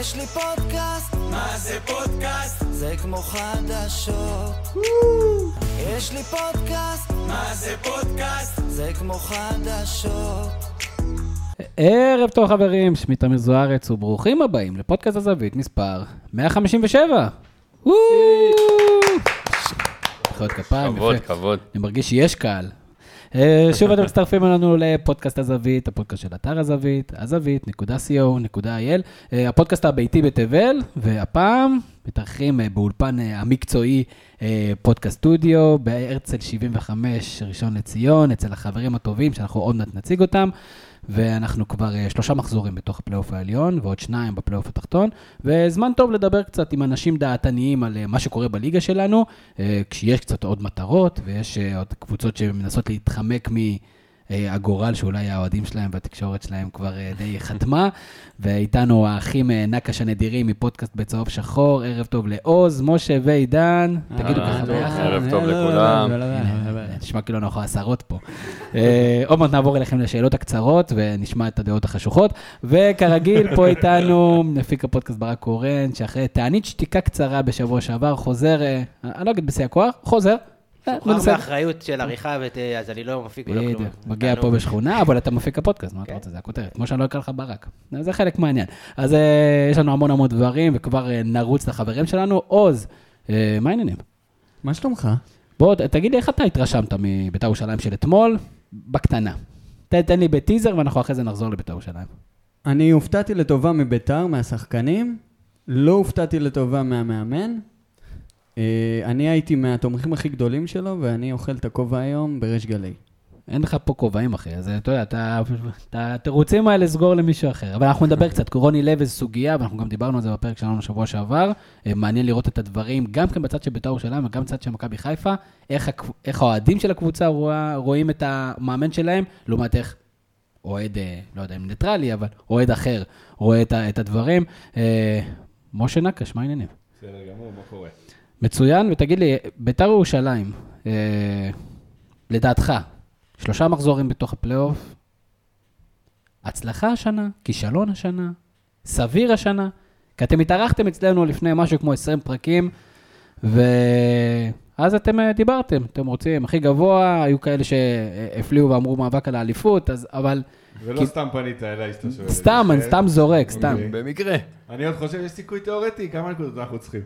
יש לי פודקאסט, מה זה פודקאסט? זה כמו חדשות. יש לי פודקאסט, מה זה פודקאסט? זה כמו חדשות. ערב טוב חברים, שמי תמיר זוארץ וברוכים הבאים לפודקאסט הזווית מספר 157. וואו! מחיאות כפיים, כבוד, יפה. כבוד. אני מרגיש שיש קהל. אה, שוב אתם מצטרפים אלינו לפודקאסט הזווית, הפודקאסט של אתר הזווית, הזווית.co.il, אה, הפודקאסט הביתי בתבל, והפעם מתארחים אה, באולפן המקצועי פודקאסט סטודיו, בהרצל 75, ראשון לציון, אצל החברים הטובים, שאנחנו עוד מעט נציג אותם. ואנחנו כבר אה, שלושה מחזורים בתוך הפלייאוף העליון, ועוד שניים בפלייאוף התחתון, וזמן טוב לדבר קצת עם אנשים דעתניים על אה, מה שקורה בליגה שלנו, אה, כשיש קצת עוד מטרות, ויש עוד קבוצות שמנסות להתחמק מהגורל שאולי האוהדים שלהם והתקשורת שלהם כבר אה, די חתמה, ואיתנו האחים אה, נקש הנדירים מפודקאסט בצהוב שחור, ערב טוב לעוז, משה ועידן, תגידו ככה ביחד. ערב טוב לכולם. נשמע כאילו אנחנו עשרות פה. אה, עוד מעט נעבור אליכם לשאלות הקצרות ונשמע את הדעות החשוכות. וכרגיל, פה איתנו מפיק הפודקאסט ברק קורן, שאחרי תענית שתיקה קצרה בשבוע שעבר, חוזר, אה, אני לא אגיד בשיא הכוח, חוזר. אה, שוחרר בסדר. מאחריות של עריכה, ות- אז אני לא מפיק ולא כלום. בדיוק, מגיע. פה בשכונה, אבל אתה מפיק הפודקאסט, מה אתה כן. רוצה, זה הכותרת, כמו שאני לא אקרא לך ברק. זה חלק מהעניין. אז אה, יש לנו המון המון דברים, וכבר אה, נרוץ לחברים שלנו. עוז, אה, מה העניינים? מה שלומך? בוא, תגיד לי, איך אתה התרשמת מבית"ר ירושלים של אתמול, בקטנה? תן לי בטיזר, ואנחנו אחרי זה נחזור לבית"ר ירושלים. אני הופתעתי לטובה מביתר, מהשחקנים, לא הופתעתי לטובה מהמאמן. אה, אני הייתי מהתומכים הכי גדולים שלו, ואני אוכל את הכובע היום בריש גלי. אין לך פה כובעים, אחי, אז אתה יודע, אתה- את התירוצים האלה סגור למישהו אחר. אבל אנחנו נדבר קצת, רוני לב איזו סוגיה, ואנחנו גם דיברנו על זה בפרק שלנו בשבוע שעבר. אה, מעניין לראות את הדברים, גם כן בצד של בית"ר ירושלים וגם בצד של מכבי חיפה, איך, האוהדים של הקבוצה רואה, רואים את המאמן שלהם, לעומת איך אוהד, אה, לא יודע אם ניטרלי, אבל אוהד אחר רואה את, הדברים. משה נקש, מה העניינים? בסדר גמור, מה קורה? מצוין, ותגיד לי, ביתר ירושלים, אה, לדעתך, שלושה מחזורים בתוך הפלייאוף, הצלחה השנה, כישלון השנה, סביר השנה, כי אתם התארחתם אצלנו לפני משהו כמו 20 פרקים, ואז אתם אה, דיברתם, אתם רוצים הכי גבוה, היו כאלה שהפליאו ואמרו מאבק על האליפות, אז, אבל ולא כי- סתם פנית אליי שאתה שואל. סתם, אני כן? סתם זורק, סתם. אוקיי. במקרה. אני עוד חושב, יש סיכוי תיאורטי, כמה נקודות אנחנו צריכים?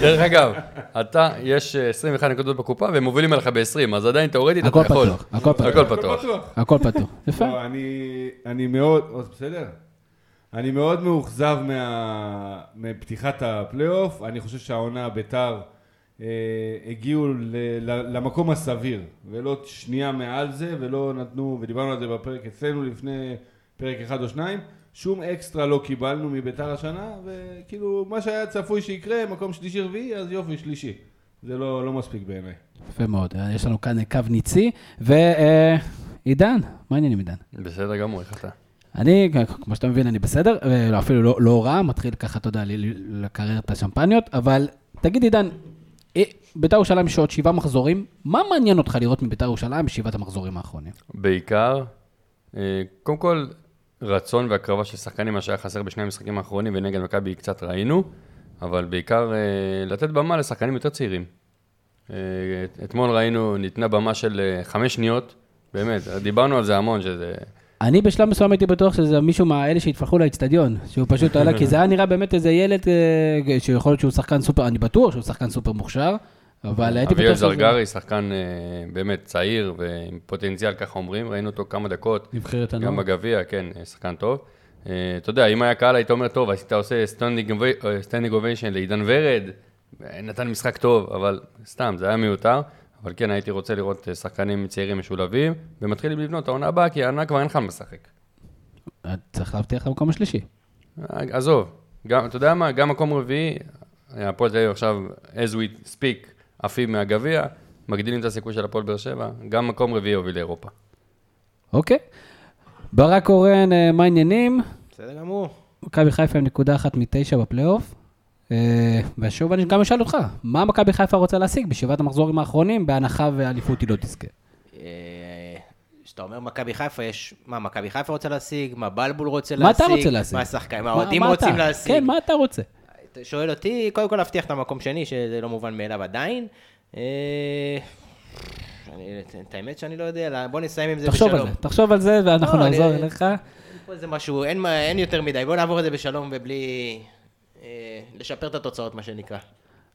דרך אגב, אתה, יש אה, 21 נקודות בקופה והם מובילים עליך ב-20, אז עדיין תאורטית אתה הכל יכול. פתוח, הכל פתוח, הכל פתוח. הכל פתוח. יפה. לא, אני, אני מאוד, עוד בסדר? אני מאוד מאוכזב מה, מפתיחת הפלייאוף. אני חושב שהעונה ביתר אה, הגיעו ל, ל, למקום הסביר, ולא שנייה מעל זה, ולא נתנו, ודיברנו על זה בפרק אצלנו לפני פרק אחד או שניים. שום אקסטרה לא קיבלנו מביתר השנה, וכאילו, מה שהיה צפוי שיקרה, מקום שלישי רביעי, אז יופי, שלישי. זה לא, לא מספיק בעיניי. יפה מאוד, אה, יש לנו כאן קו ניצי, ועידן, מה העניינים עידן? בסדר גמור, איך אתה? אני, כמו שאתה מבין, אני בסדר, ולא, אפילו לא, לא רע, מתחיל ככה, אתה יודע, לקרר את השמפניות, אבל תגיד עידן, אה, בית"ר ירושלים יש עוד שבעה מחזורים, מה מעניין אותך לראות מבית"ר ירושלים בשבעת המחזורים האחרונים? בעיקר, אה, קודם כל, רצון והקרבה של שחקנים, מה שהיה חסר בשני המשחקים האחרונים, ונגד מכבי קצת ראינו, אבל בעיקר אה, לתת במה לשחקנים יותר צעירים. אה, אתמול ראינו, ניתנה במה של אה, חמש שניות, באמת, דיברנו על זה המון, שזה... אני בשלב מסוים הייתי בטוח שזה מישהו מהאלה שהתפלחו לאצטדיון, שהוא פשוט עלה, כי זה היה נראה באמת איזה ילד אה, שיכול להיות שהוא שחקן סופר, אני בטוח שהוא שחקן סופר מוכשר, אבל הייתי בטוח שזה... זרגרי, שחקן אה, באמת צעיר ועם פוטנציאל, ככה אומרים, ראינו אותו כמה דקות. נבחרת גם הנוער. בגביע, כן, שחקן טוב. אה, אתה יודע, אם היה קהל, היית אומר, טוב, אז אתה עושה standing ovation לעידן ורד, אה, נתן משחק טוב, אבל סתם, זה היה מיותר. אבל כן, הייתי רוצה לראות אה, שחקנים צעירים משולבים, ומתחילים לבנות העונה הבאה, כי העונה כבר אין לך מה לשחק. צריך להבטיח למקום השלישי. אה, עזוב, גם, אתה יודע מה, גם מקום רביעי, הפועל תל אביב עכשיו, as we speak, עפים מהגביע, מגדילים את הסיכוי של הפועל באר שבע, גם מקום רביעי הוביל לאירופה. אוקיי. ברק קורן, אה, מה העניינים? בסדר גמור. מכבי חיפה עם נקודה אחת מתשע בפלייאוף. אה, ושוב אני גם אשאל אותך, מה מכבי חיפה רוצה להשיג בשבעת המחזורים האחרונים, בהנחה ואליפות היא לא תזכה? אה, כשאתה אומר מכבי חיפה, יש... מה, מכבי חיפה רוצה להשיג? מה בלבול רוצה מה להשיג? אתה רוצה להשיג? מה השחקנים, מה מה- האוהדים מה רוצים אתה? להשיג? כן, מה אתה רוצה? אתה שואל אותי, קודם כל להבטיח את המקום שני, שזה לא מובן מאליו עדיין. אה, אני- את האמת שאני לא יודע, בוא נסיים עם זה תחשוב בשלום. על זה, תחשוב על זה, ואנחנו לא, נחזור אני- אליך. אין פה איזה משהו, אין, מה- אין יותר מדי, בוא נעבור את זה בשלום ובלי לשפר את התוצאות, מה שנקרא.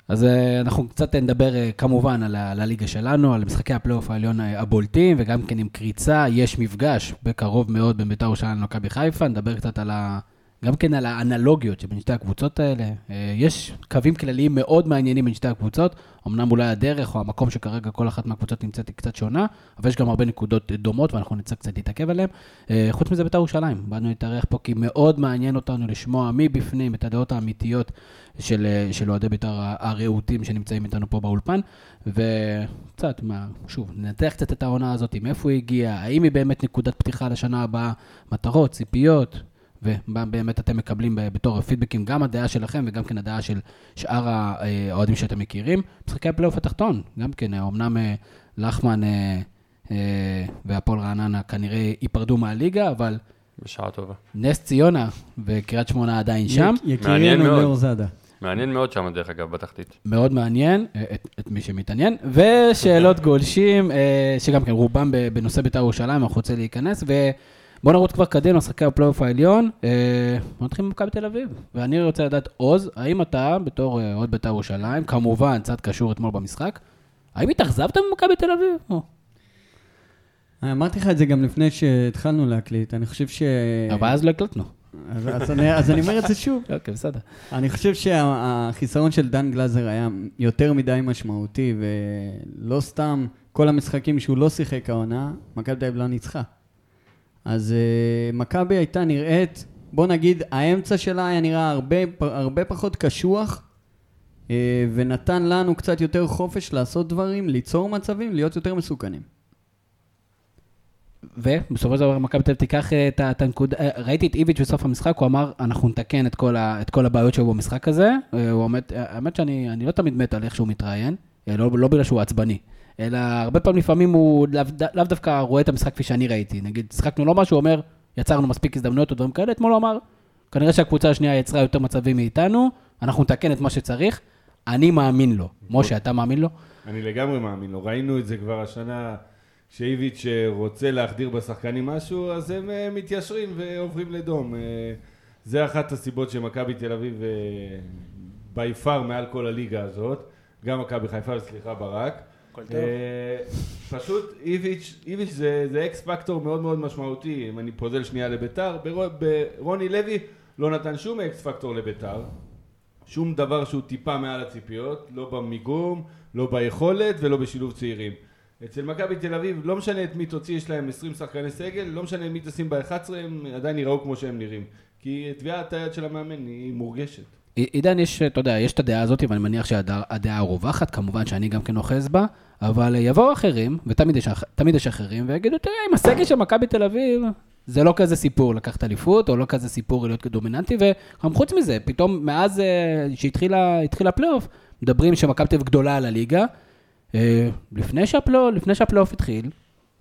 אז אה, אנחנו קצת נדבר אה, כמובן על הליגה שלנו, על משחקי הפלייאוף העליון אה, הבולטים, וגם כן עם קריצה, יש מפגש בקרוב מאוד בין בית"ר ירושלים למכבי חיפה, נדבר קצת על ה... גם כן על האנלוגיות שבין שתי הקבוצות האלה. אה, יש קווים כלליים מאוד מעניינים בין שתי הקבוצות, אמנם אולי הדרך או המקום שכרגע כל אחת מהקבוצות נמצאת היא קצת שונה, אבל יש גם הרבה נקודות דומות ואנחנו נצטרך קצת להתעכב עליהן. אה, חוץ מזה בית"ר ירושלים, באנו להתארח פה כי מאוד מעניין אותנו לשמוע מבפנים את הדעות האמיתיות של, אה, של אוהדי בית"ר הרהוטים שנמצאים איתנו פה באולפן, וקצת, מה, שוב, ננתח קצת את העונה הזאת, מאיפה היא הגיעה, האם היא באמת נקודת פתיחה לשנה הבאה, מטרות, ציפיות, ומה באמת אתם מקבלים בתור הפידבקים, גם הדעה שלכם וגם כן הדעה של שאר האוהדים שאתם מכירים. משחקי הפלייאוף התחתון, גם כן, אה, אמנם אה, לחמן אה, אה, והפועל רעננה כנראה ייפרדו מהליגה, אבל בשעה טובה. נס ציונה וקריית שמונה עדיין שם. י- מעניין יקירנו מאוד. ליאור זאדה. מעניין מאוד שם, דרך אגב, בתחתית. מאוד מעניין, אה, את, את מי שמתעניין, ושאלות גולשים, אה, שגם כן רובם בנושא בית"ר ירושלים, אנחנו רוצים להיכנס, ובואו נרוץ כבר קדימה, משחקי הפלייאוף העליון, אה, בוא נתחיל ממכבי תל אביב, ואני רוצה לדעת, עוז, האם אתה, בתור אה, אוהד בית"ר ירושלים, כמובן, קצת קשור אתמול במשחק, האם התאכזבת ממכבי תל אביב? או, אמרתי לך את זה גם לפני שהתחלנו להקליט, אני חושב ש... אבל אז לא הקלטנו. אז- אז אני- אז אני אומר את זה שוב. אוקיי, בסדר. אני חושב שהחיסרון של דן גלזר היה יותר מדי משמעותי, ולא סתם כל המשחקים שהוא לא שיחק העונה, מכבי תל אביב לא ניצחה. אז uh, מכבי הייתה נראית, בוא נגיד, האמצע שלה היה נראה הרבה, הרבה פחות קשוח, uh, ונתן לנו קצת יותר חופש לעשות דברים, ליצור מצבים, להיות יותר מסוכנים. ובסופו של דבר מכבי תל אביב תיקח אה, את הנקודה, ראיתי את איביץ' בסוף המשחק, הוא אמר, אנחנו נתקן את כל, ה, את כל הבעיות שהיו במשחק הזה. הוא עומד, האמת שאני אני לא תמיד מת על איך שהוא מתראיין, לא, לא בגלל שהוא עצבני, אלא הרבה פעמים לפעמים הוא לאו לאו דווקא רואה את המשחק כפי שאני ראיתי. נגיד, שיחקנו לא משהו, הוא אומר, יצרנו מספיק הזדמנויות או דברים כאלה, אתמול הוא אמר, כנראה שהקבוצה השנייה יצרה יותר מצבים מאיתנו, אנחנו נתקן את מה שצריך, אני מאמין לו. משה, אתה מאמין לו? אני לגמרי מאמין לו. ראינו את זה כבר השנה, כשאיביץ' אה, רוצה להחדיר בשחקנים משהו, אז הם אה, מתיישרים ועוברים לדום. אה, זה אחת הסיבות שמכבי תל אביב בי פאר מעל כל הליגה הזאת. גם מכבי חיפה, סליחה, ברק. הכל טוב. אה, פשוט איביץ', איביץ' זה, זה אקס פקטור מאוד מאוד משמעותי, אם אני פוזל שנייה לביתר, ברוני לוי לא נתן שום אקס פקטור לביתר, שום דבר שהוא טיפה מעל הציפיות, לא במיגום, לא ביכולת ולא בשילוב צעירים. אצל מכבי תל אביב, לא משנה את מי תוציא, יש להם 20 שחקני סגל, לא משנה מי תשים ב-11, הם עדיין יראו כמו שהם נראים. כי טביעת היד של המאמן היא מורגשת. עידן, יש, אתה יודע, יש את הדעה הזאת, ואני מניח שהדעה הרווחת, כמובן שאני גם כן אוחז בה, אבל יבואו אחרים, ותמיד יש, אחרים, ויגידו, תראה, עם הסגל של מכבי תל אביב, זה לא כזה סיפור לקחת אליפות, או לא כזה סיפור להיות דומיננטי, וגם חוץ מזה, פתאום מאז אה, שהתחילה התחיל הפלייאוף, מדברים שמכבי תל אביב גדולה על הליגה. אה, לפני שהפלייאוף התחיל,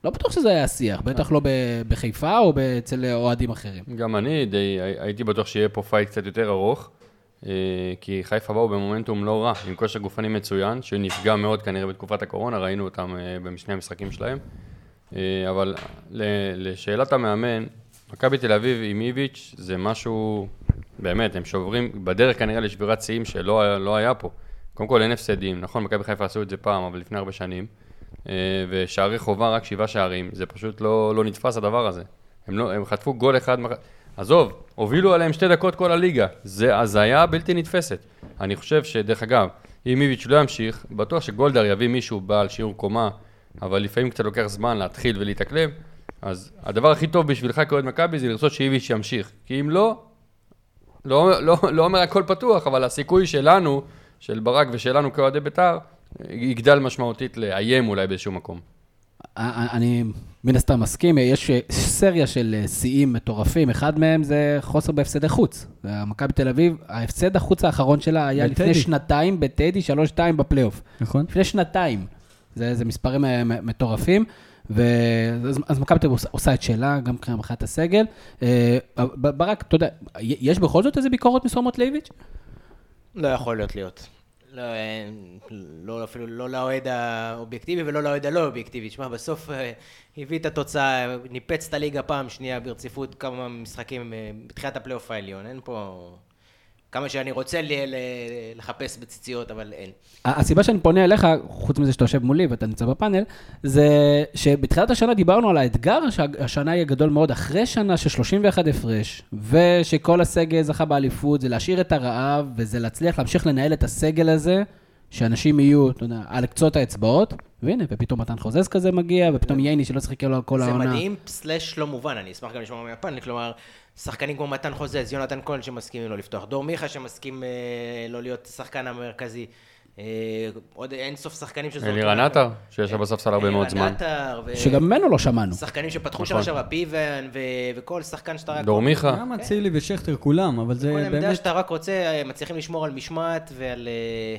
לא בטוח שזה היה השיח, בטח לא בחיפה או אצל אוהדים אחרים. גם אני די, הי- הייתי בטוח שיהיה פה fight קצת יותר ארוך, אה, כי חיפה באו במומנטום לא רע, עם כושר גופני מצוין, שנפגע מאוד כנראה בתקופת הקורונה, ראינו אותם אה, בשני המשחקים שלהם. אה, אבל לשאלת המאמן, מכבי תל אביב עם איביץ' זה משהו, באמת, הם שוברים, בדרך כנראה לשבירת שיאים שלא לא היה פה. קודם כל אין הפסדים, נכון, מכבי חיפה עשו את זה פעם, אבל לפני הרבה שנים. אה, ושערי חובה רק שבעה שערים, זה פשוט לא, לא נתפס הדבר הזה. הם, לא, הם חטפו גול אחד, עזוב, הובילו עליהם שתי דקות כל הליגה, זה הזיה בלתי נתפסת. אני חושב שדרך אגב, אם איביץ' לא ימשיך, בטוח שגולדהר יביא מישהו בעל שיעור קומה, אבל לפעמים קצת לוקח זמן להתחיל ולהתאקלם, אז הדבר הכי טוב בשבילך כאוהד מכבי זה לרצות שאיביץ' ימשיך, כי אם לא, לא, לא, לא אומר הכל פתוח, אבל הסיכוי שלנו, של ברק ושלנו כאוהדי בית"ר, יגדל משמעותית לאיים אולי באיזשהו מקום. אני מן הסתם מסכים, יש סריה של אה, שיאים מטורפים, אחד מהם זה חוסר בהפסדי חוץ. מכבי תל אביב, ההפסד החוץ האחרון שלה היה בטדי. לפני שנתיים בטדי, שלוש-שתיים בפלייאוף. נכון? לפני שנתיים. זה, זה מספרים אה, מטורפים, ואז אז מכבי תל אביב עושה- עושה את שלה, גם מבחינת הסגל. אה, ברק, אתה יודע, יש בכל זאת איזה ביקורות מסוימות לאיביץ'? לא יכול להיות להיות. לא, לא, אפילו לא לאוהד האובייקטיבי ולא לאוהד הלא אובייקטיבי. שמע, בסוף אה, הביא את התוצאה, ניפץ את הליגה פעם שנייה ברציפות כמה משחקים אה, בתחילת הפלייאוף העליון. אין פה... כמה שאני רוצה ל- ל- לחפש בציציות, אבל אין. הסיבה שאני פונה אליך, חוץ מזה שאתה יושב מולי ואתה נמצא בפאנל, זה שבתחילת השנה דיברנו על האתגר שהשנה יהיה גדול מאוד אחרי שנה של 31 הפרש, ושכל הסגל זכה באליפות, זה להשאיר את הרעב, וזה להצליח להמשיך לנהל את הסגל הזה, שאנשים יהיו, אתה יודע, על קצות האצבעות, והנה, ופתאום מתן חוזז כזה מגיע, ופתאום ייני שלא שיחק לו כל זה העונה. מדהים, סלאש לא מובן, אני אשמח גם לשמוע מהפאנל, כלומר, שחקנים כמו מתן חוזז, יונתן כהן שמסכימים לא לפתוח, דור מיכה שמסכים אה, לא להיות השחקן המרכזי, אה, עוד אין סוף שחקנים שזורקים... אלירן עטר, שישב בספסל הרבה מאוד זמן. אלירן עטר, ו- שגם ממנו לא שמענו. שחקנים שפתחו נכון. שנה שעברה, פיבן, ו- וכל שחקן שאתה רק... דור מיכה. גם אצילי ושכטר כולם, אבל זה כל עמדה באמת... שאתה רק רוצה, אה, מצליחים לשמור על משמעת ועל אה,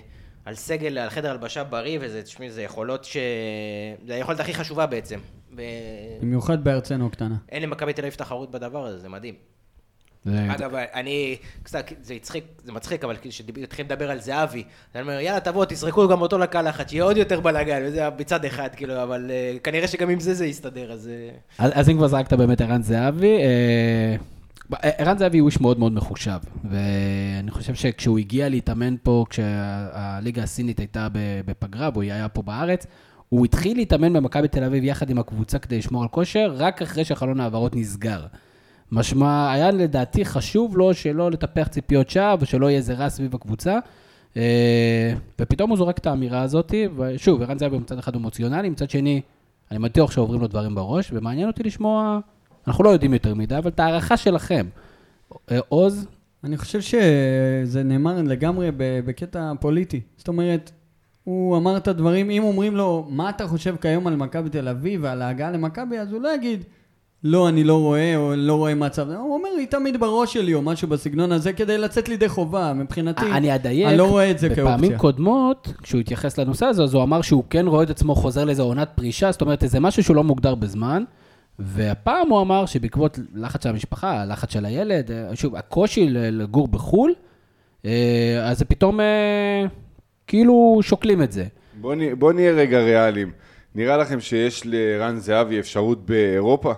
על סגל, על חדר הלבשה בריא, וזה, תשמעי, זה יכולות ש... זה היכולת הכי חשובה בעצם. ו- במיוחד בארצנו הקטנה. אין למכבי תל אביב תחרות בדבר הזה, זה מדהים. זה- אגב, אני, קצת, זה הצחיק, זה מצחיק, אבל כשהתחיל לדבר על זהבי, אני אומר, יאללה, תבואו, תזרקו גם אותו לקלחת, שיהיה עוד יותר בלאגן, וזה מצד אחד, כאילו, אבל אה, כנראה שגם עם זה זה יסתדר, אז... אה, אז, אז אם כבר זרקת באמת ערן זהבי, אה, ערן זהבי הוא איש מאוד מאוד מחושב, ואני חושב שכשהוא הגיע להתאמן פה, כשהליגה הסינית הייתה בפגרה, והוא היה פה בארץ, הוא התחיל להתאמן במכבי תל אביב יחד עם הקבוצה כדי לשמור על כושר, רק אחרי שחלון ההעברות נסגר. משמע, היה לדעתי חשוב לו שלא לטפח ציפיות שווא, ושלא יהיה איזה רע סביב הקבוצה. אה, ופתאום הוא זורק את האמירה הזאת, ושוב, ערן זהבי מצד אחד הוא אמוציונלי, מצד שני, אני בטוח שעוברים לו דברים בראש, ומעניין אותי לשמוע, אנחנו לא יודעים יותר מדי, אבל את ההערכה שלכם. אה, עוז, אני חושב שזה נאמר לגמרי בקטע פוליטי. זאת אומרת, הוא אמר את הדברים, אם אומרים לו, מה אתה חושב כיום על מכבי תל אביב ועל ההגעה למכבי, אז הוא לא יגיד, לא, אני לא רואה, או לא רואה מצב. הוא אומר, היא תמיד בראש שלי, או משהו בסגנון הזה, כדי לצאת לידי חובה. מבחינתי, אני אדייק, אני לא רואה את זה בפעמים כאופציה. קודמות, כשהוא התייחס לנושא הזה, אז הוא אמר שהוא כן רואה את עצמו חוזר לאיזו עונת פרישה, זאת אומרת, איזה משהו שהוא לא מוגדר בזמן. והפעם הוא אמר שבעקבות לחץ של המשפחה, לחץ של הילד, אה, שוב, הקושי לגור בחו"ל, אה, אז זה פתאום אה, כאילו שוקלים את זה. בוא. בוא נהיה רגע ריאליים. נראה לכם שיש לרן זהבי אפשרות באירופה?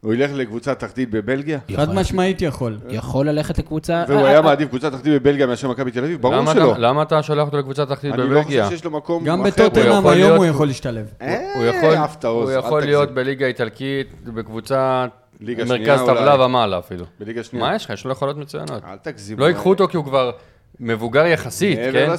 הוא ילך לקבוצה תחתית בבלגיה? חד משמעית יכול. יכול ללכת לקבוצה... והוא אה, היה אה, מעדיף קבוצה תחתית בבלגיה מאשר מכבי תל אביב? ברור שלא. למה אתה שולח אותו לקבוצה תחתית אני לא בבלגיה? חושב שיש לו מקום גם אחר. בטוטנאם יכול היום הוא יכול להשתלב. אה, הוא יכול. להיות בליגה איטלקית, בקבוצה, מרכז טבלה. ומעלה אפילו. בליגה שנייה. מה יש לך? יש לו יכולות מצוינות. אל תגזים. לא ייקחו אותו כי הוא כבר מבוגר יחסית, כן?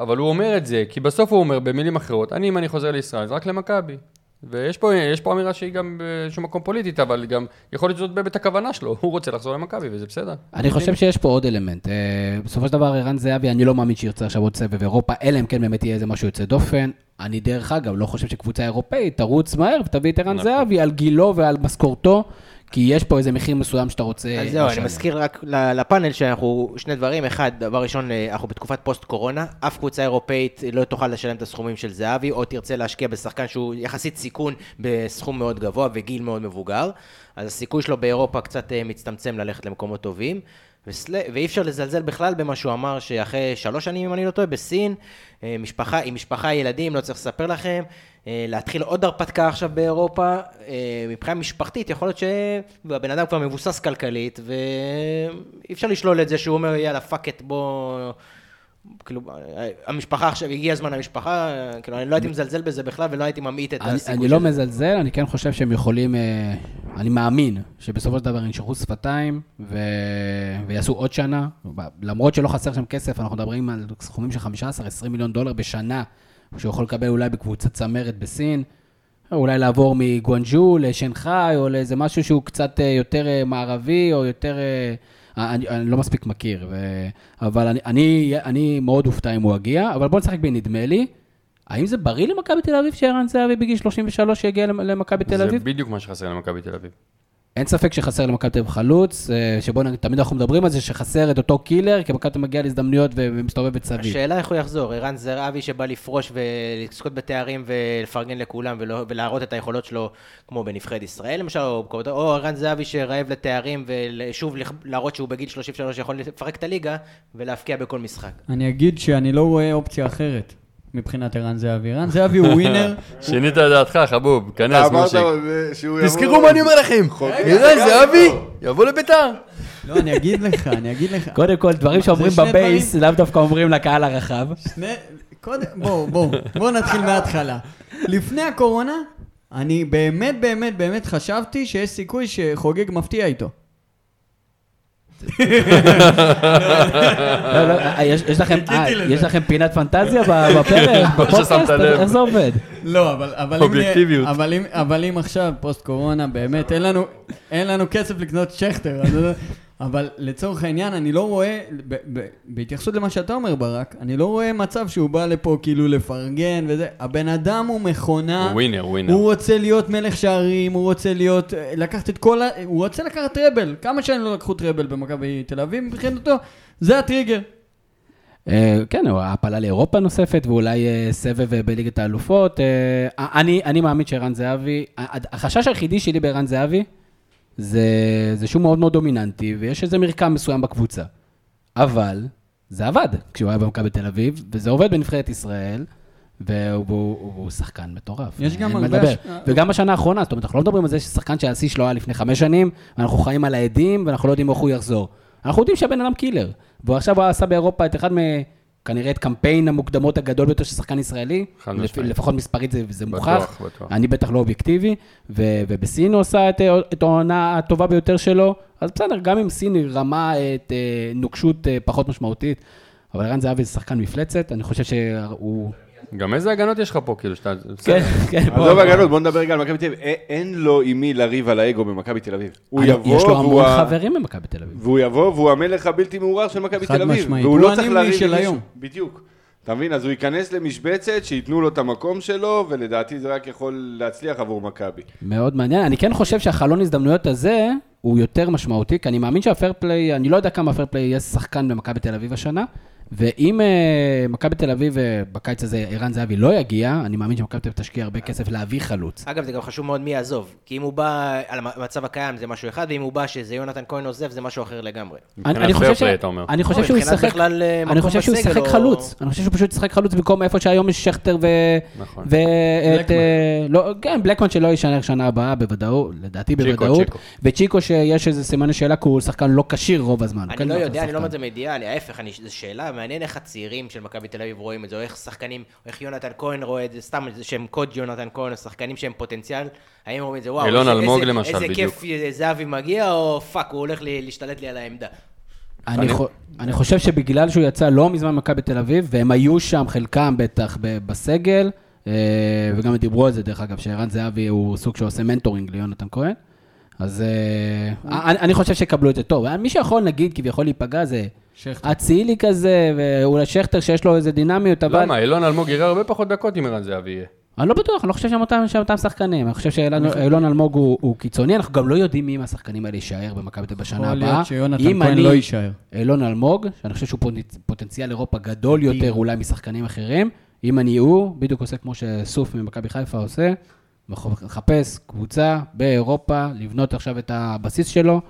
אבל הוא אומר את זה, כי בסוף הוא אומר במילים אחרות, אני, אם אני חוזר לישראל, זה רק למכבי. ויש פה, יש פה אמירה שהיא גם באיזשהו מקום פוליטית, אבל גם יכול להיות שזאת באמת הכוונה שלו, הוא רוצה לחזור למכבי, וזה בסדר. אני חושב שיש פה עוד אלמנט. אה, בסופו של דבר, ערן זהבי, אני לא מאמין שירצה עכשיו עוד סבב אירופה, אלא אם כן באמת יהיה איזה משהו יוצא דופן. אני דרך אגב לא חושב שקבוצה אירופאית תרוץ מהר ותביא את ערן נכון. זהבי על גילו ועל משכורתו, כי יש פה איזה מחיר מסוים שאתה רוצה... אז זהו, אני. מזכיר רק לפאנל שאנחנו, שני דברים, אחד, דבר ראשון, אה, אנחנו בתקופת פוסט-קורונה, אף קבוצה אירופאית לא תוכל לשלם את הסכומים של זהבי, או תרצה להשקיע בשחקן שהוא יחסית סיכון בסכום מאוד גבוה וגיל מאוד מבוגר, אז הסיכוי שלו באירופה קצת אה, מצטמצם ללכת למקומות טובים. וסל... ואי אפשר לזלזל בכלל במה שהוא אמר, שאחרי שלוש שנים, אם אני לא טועה, בסין, אה, משפחה, עם משפחה, ילדים, לא צריך לספר לכם, להתחיל עוד הרפתקה עכשיו באירופה, אה, מבחינה משפחתית, יכול להיות שהבן אדם כבר מבוסס כלכלית, ואי אפשר לשלול את זה שהוא אומר, יאללה, fuck it, בוא... כאילו, אה, המשפחה עכשיו, הגיע הזמן למשפחה, אה, כאילו, אני לא הייתי מזלזל בזה בכלל, ולא הייתי ממעיט את הסיכוי אני לא. מזלזל, אני כן חושב שהם יכולים, אה, אני מאמין שבסופו של דבר ינשכו שפתיים ו... ויעשו עוד שנה, למרות שלא חסר שם כסף, אנחנו מדברים על סכומים של 15-20 מיליון דולר בשנה, שהוא יכול לקבל אולי בקבוצת צמרת בסין, אולי לעבור מגואנג'ו לשנגחאי, או לאיזה משהו שהוא קצת אה, יותר אה, מערבי, או יותר... אה, אני, אני לא מספיק מכיר, ו... אבל אני, אני, אני מאוד אופתע אם הוא יגיע, אבל בוא נשחק בנדמה לי. האם זה בריא למכבי תל אביב שערן זהבי בגיל 33 יגיע למ- למכבי תל זה אביב? בדיוק מה שחסר למכבי תל אביב. אין ספק שחסר למכבי תל אביב חלוץ, אה, שבו תמיד אנחנו מדברים על זה שחסר את אותו קילר, כי מכבי תל אביב מגיע להזדמנויות ומסתובבת סביב. השאלה איך הוא יחזור, ערן זרעבי שבא לפרוש ולזכות בתארים ולפרגן לכולם ולא- ולהראות את היכולות שלו כמו בנבחרת ישראל למשל, או ערן זהבי שרעב לתארים ושוב להראות שהוא בגיל 33 יכול לפרק את הליגה ולהבקיע בכל משחק. אני אגיד שאני לא רואה אופציה אחרת מבחינת ערן זהבי. ערן זהבי הוא ווינר. שינית את דעתך, חבוב, כנס, מושיק. תזכרו מה אני אומר לכם. ערן זהבי, יבוא לביתר. לא, אני אגיד לך, אני אגיד לך. קודם כל, דברים שאומרים בבייס, לאו דווקא אומרים לקהל הרחב. שני... קודם, בואו, בואו, בואו נתחיל מההתחלה. לפני הקורונה, אני באמת, באמת, באמת חשבתי שיש סיכוי שחוגג מפתיע איתו. לא, לא, אה, יש יש לכם אה, יש לכם פינת פנטזיה בפרק, בפודקאסט? איך זה עובד? לא, אבל, אם, עכשיו, פוסט קורונה, באמת, אין לנו, אין לנו כסף לקנות שכטר, אבל לצורך העניין, אני לא רואה, ב, ב, בהתייחסות למה שאתה אומר, ברק, אני לא רואה מצב שהוא בא לפה כאילו לפרגן וזה, הבן אדם הוא מכונה, הוא ווינר, ווינר. הוא רוצה להיות מלך שערים, הוא רוצה להיות, לקחת את כל ה... הוא רוצה לקחת טראבל, כמה שנים לא לקחו טראבל במכבי תל אביב מבחינתו, זה הטריגר. אה, כן, או העפלה לאירופה נוספת, ואולי אה, סבב אה, בליגת האלופות. אה, אני מאמין שערן זהבי, ה- החשש היחידי שלי בערן זהבי, זה זה שהוא מאוד מאוד דומיננטי, ויש איזה מרקם מסוים בקבוצה. אבל זה עבד כשהוא היה במכבי תל אביב, וזה עובד בנבחרת ישראל. והוא, שחקן מטורף. יש גם הרבה. הש- וגם בשנה האחרונה, זאת אומרת, אנחנו לא מדברים על זה ששחקן שהשיא שלו היה לפני חמש שנים, ואנחנו חיים על העדים, ואנחנו לא יודעים איך הוא יחזור. אנחנו יודעים שהבן אדם קילר. והוא עכשיו עשה באירופה את אחד מ... כנראה את קמפיין המוקדמות הגדול ביותר של שחקן ישראלי. חד משמעית. לפחות מספרית זה, זה בטוח, מוכח. בטוח. אני בטח לא אובייקטיבי, ו- ובסין הוא עשה את, את העונה הטובה ביותר שלו, אז בסדר, גם אם סין רמה את אה, נוקשות אה, פחות משמעותית, אבל ערן זהבי זה שחקן מפלצת, אני חושב שהוא... גם איזה הגנות יש לך פה, כאילו, שאתה... כן. כן, עזוב הגנות, בוא נדבר רגע על מכבי תל אביב. א- אין לו עם מי לריב על האגו במכבי תל אביב. הוא יבוא, יש לו והוא המון חברים במכבי תל אביב. והוא יבוא, והוא המלך הבלתי מעורער של מכבי תל אביב. משמעית. והוא הוא לא צריך לריב של עם מישהו. היום. בדיוק. אתה מבין? אז הוא ייכנס למשבצת, שייתנו לו את המקום שלו, ולדעתי זה רק יכול להצליח עבור מכבי. מאוד מעניין. אני כן חושב שהחלון הזדמנויות הזה הוא יותר משמעותי, כי אני מאמין שה fair play, אני לא יודע כמה ה fair play יהיה שחקן במכבי תל אביב השנה, ואם אה, מכבי תל אביב אה, בקיץ הזה ערן זהבי לא יגיע, אני מאמין שמכבי תל אביב תשקיע הרבה כסף להביא חלוץ. אגב, זה גם חשוב מאוד מי יעזוב, כי אם הוא בא על המצב הקיים זה משהו אחד, ואם הוא בא שזה יונתן כהן עוזב זה משהו אחר לגמרי. אני, חושב, ש... אומר. אני חושב לא, שהוא ישחק, בכלל, אה, אני חושב שהוא ישחק או- חלוץ, אני חושב שהוא פשוט ישחק חלוץ במקום איפה שהיום יש שכטר ו... נכון. ואת... אה, לא, כן, בלקמן שלא יישאר שנה הבאה בוודאות, לדעתי צ'יקו, בוודאות. צ'יקו. וצ'יקו שיש איזה סימני שאלה, כי הוא שחקן לא כשיר רוב הזמן. אני כן לא אחלה יודע, אני לא אומר את. זה מידיעה, אני- זו שאלה, מעניין איך הצעירים של מכבי תל אביב רואים את זה, או איך שחקנים, או איך יונתן כהן רואה את זה, סתם איזה שהם קוד יונתן כהן, או שחקנים שהם פוטנציאל, האם רואים את זה, וואו, אילון איזה- אלמוג איזה- למשל, איזה בדיוק. כיף אה, זהבי מגיע, או fuck, הוא הולך לי- להשתלט לי על העמדה. אני, חו... אני חושב שבגלל שהוא יצא לא מזמן ממכבי תל אביב, והם היו שם, חלקם בטח בסגל, אה, וגם דיברו על זה, דרך אגב, שערן זהבי הוא סוג שעושה mentoring ליונתן כהן. אז אה, אני, אני חושב שיקבלו את זה טוב. מי שיכול, נגיד, כביכול להיפגע זה. אצילי כזה, ואולי שכטר שיש לו איזה דינמיות, אבל... למה? אילון אלמוג יראה הרבה פחות דקות אם ערן זהבי יהיה. אני לא בטוח, אני לא חושב שהם אותם, שהם אותם שחקנים. אני חושב שאילון אלמוג הוא, הוא קיצוני, אנחנו גם לא יודעים מי מהשחקנים האלה יישאר במכבי תל בשנה יכול הבאה. להיות שיונתן אם כהן אני- לא יישאר. אילון אלמוג, שאני חושב שהוא פוטנצ- פוטנציאל אירופה גדול יותר אולי משחקנים אחרים. אם אני הוא, בדיוק עושה כמו שסוף ממכבי חיפה עושה, מח- מחפש קבוצה באירופה, לבנות עכשיו את הבסיס שלו.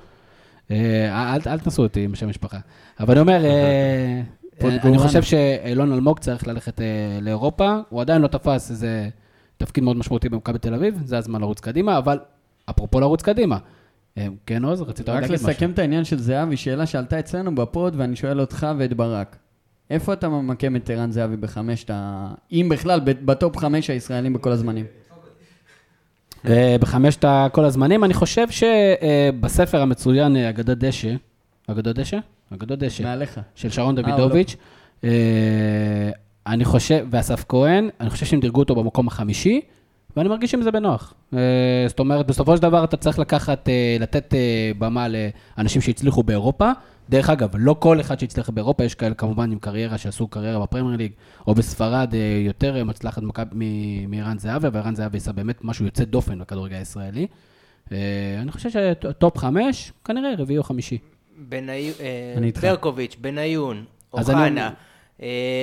אה, אל, אל תנסו אותי עם שם משפחה. אבל אני אומר, אה, אני פוטגורן. חושב שאילון אלמוג צריך ללכת אה, לאירופה, הוא עדיין לא תפס איזה תפקיד מאוד משמעותי במכבי תל אביב, זה הזמן לרוץ קדימה, אבל אפרופו לרוץ קדימה, אה, כן עוז, רצית רק להגיד משהו? לסכם את העניין של זהבי, שאלה שעלתה אצלנו בפוד, ואני שואל אותך ואת ברק. איפה אתה ממקם את ערן זהבי בחמשת ה... אם בכלל, בטופ חמש הישראלים בכל הזמנים. אה, בחמשת כל הזמנים, אני חושב שבספר המצוין, אה, אגדות דשא, אגדות דשא? אגדות דשא. מעליך. של שרון אה, דוידוביץ'. אה, אני חושב, ואסף כהן, אני חושב שהם דירגו אותו במקום החמישי, ואני מרגיש עם זה בנוח. אה, זאת אומרת, בסופו של דבר אתה צריך לקחת, אה, לתת אה, במה לאנשים שהצליחו באירופה. דרך אגב, לא כל אחד שהצליח באירופה, יש כאלה כמובן עם קריירה שעשו קריירה בפרמייר ליג, או בספרד אה, יותר אה, מצלחת מערן זהבי, וערן זהבי עשה באמת משהו יוצא דופן בכדורגל הישראלי. אה, אני חושב שטופ חמש, כנראה רביעי או חמישי. ברקוביץ', בניון, אוחנה,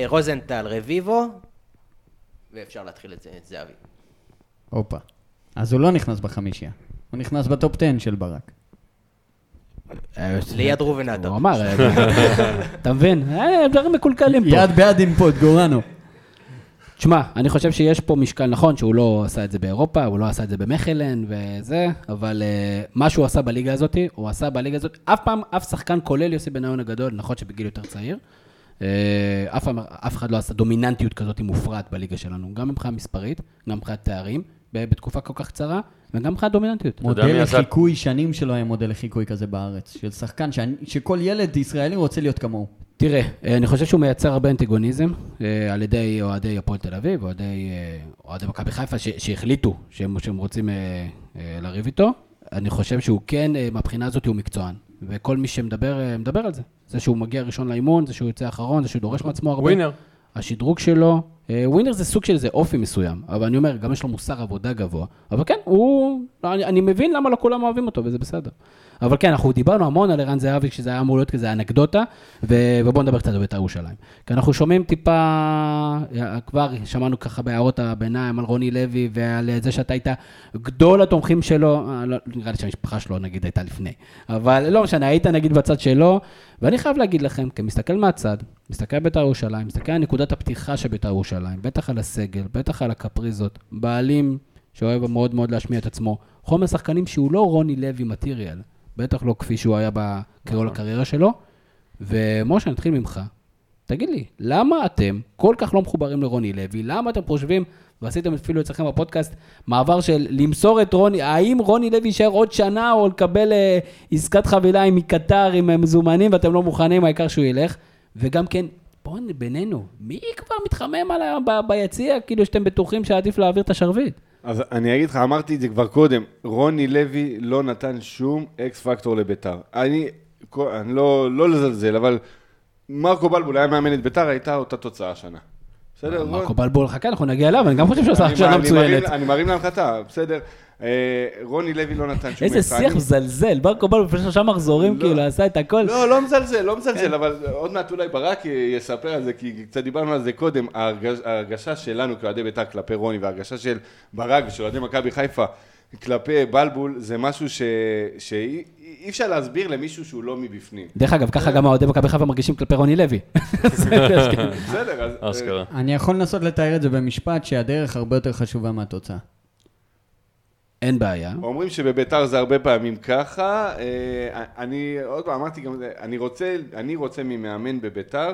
רוזנטל, רביבו, ואפשר להתחיל את זה, את זהבי. הופה. אז הוא לא נכנס בחמישייה. הוא נכנס בטופ 10 של ברק. אה, ליד ראובן עטר. הוא אמר, אה, אתה מבין? אה, דברים מקולקלים פה. יד ביד עם פוט, גורנו. תשמע, אני חושב שיש פה משקל נכון שהוא לא עשה את זה באירופה, הוא לא עשה את זה במכלן וזה, אבל uh, מה שהוא עשה בליגה הזאת, הוא עשה בליגה הזאת, אף פעם, אף שחקן, כולל יוסי בניון הגדול, נכון שבגיל יותר צעיר, uh, אף, פעם, אף אחד לא עשה דומיננטיות כזאת מופרעת בליגה שלנו, גם מבחינה מספרית, גם מבחינת תארים, בתקופה כל כך קצרה, וגם מבחינת דומיננטיות. מודל לחיקוי, שנים שלא היה מודל לחיקוי כזה בארץ. של שחקן שאני- שכל ילד ישראלי רוצה להיות כמוהו. תראה, אה, אני חושב שהוא מייצר הרבה אנטיגוניזם אה, על ידי אוהדי הפועל תל אביב, אוהדי, אה, אוהדי מכבי חיפה, שהחליטו שהם, שהם רוצים אה, אה, לריב איתו. אני חושב שהוא כן, אה, מהבחינה הזאת הוא מקצוען. וכל מי שמדבר, אה, מדבר על זה. זה שהוא מגיע ראשון לאימון, זה שהוא יוצא אחרון, זה שהוא דורש מעצמו הרבה. ווינר. השדרוג שלו, ווינר זה סוג של איזה אופי מסוים, אבל אני אומר, גם יש לו מוסר עבודה גבוה. אבל כן, הוא, אני, אני מבין למה לא כולם אוהבים אותו, וזה בסדר. אבל כן, אנחנו דיברנו המון על ערן זהבי, כשזה היה אמור להיות כזה אנקדוטה, ו, ובואו נדבר קצת על בית"ר ירושלים. כי אנחנו שומעים טיפה, אה, כבר שמענו ככה בהערות הביניים על רוני לוי, ועל זה שאתה היית גדול התומכים שלו, אה, לא, נראה לי שהמשפחה שלו נגיד הייתה לפני, אבל לא משנה, היית נגיד בצד שלו, ואני חייב להגיד לכם, כמסתכל מהצד, מסתכל על בית"ר ירושלים, מסתכל על נקודת הפתיחה של בית"ר ירושלים, בטח על הסגל, בטח על הקפריזות, בעלים שאוהב מאוד מאוד להשמיע את עצמו, חומר שחקנים שהוא לא רוני לוי מטריאל, בטח לא כפי שהוא היה בכל הקריירה שלו. ומשה, נתחיל ממך. תגיד לי, למה אתם כל כך לא מחוברים לרוני לוי? למה אתם חושבים, ועשיתם אפילו אצלכם בפודקאסט, מעבר של למסור את רוני, האם רוני לוי יישאר עוד שנה או לקבל אה, עסקת חבילה עם מקטר, עם מזומנים, ואתם לא מוכנים, העיקר שהוא ילך? וגם כן, בואו בינינו, מי כבר מתחמם על ה- ב- ביציע, כאילו שאתם בטוחים שעדיף להעביר את השרביט? אז אני אגיד לך, אמרתי את זה כבר קודם, רוני לוי לא נתן שום אקס פקטור לביתר. אני, אני לא, לא לזלזל, אבל מרקו בלבול היה מאמן את ביתר, הייתה אותה תוצאה השנה. בסדר? מרקו בלבול, חכה, אנחנו נגיע אליו, אני גם חושב שהוא עשה שנה מצוינת. אני מרים להנחתה, בסדר. אה, רוני לוי לא נתן שום איזה. שיח מזלזל, מרקו בלבול לפני שלושה מחזורים, לא. כאילו, עשה את הכל. לא, לא מזלזל, לא מזלזל, אבל עוד מעט אולי ברק יספר על זה, כי קצת דיברנו על זה קודם. ההרגש- ההרגשה שלנו כאוהדי בית"ר כלפי רוני, וההרגשה של ברק ושל אוהדי מכבי חיפה כלפי בלבול, זה משהו ש- שאי אי אפשר להסביר למישהו שהוא לא מבפנים. דרך אגב, ככה גם האוהדי מכבי חיפה מרגישים כלפי רוני לוי. בסדר, אז... אשכרה. אני יכול לנסות לתאר את זה במשפט שהדרך הרבה יותר חשובה מהתוצאה. אין בעיה. אומרים שבביתר זה הרבה פעמים ככה, אה, אני עוד פעם אמרתי גם, זה, אני רוצה, אני רוצה ממאמן בביתר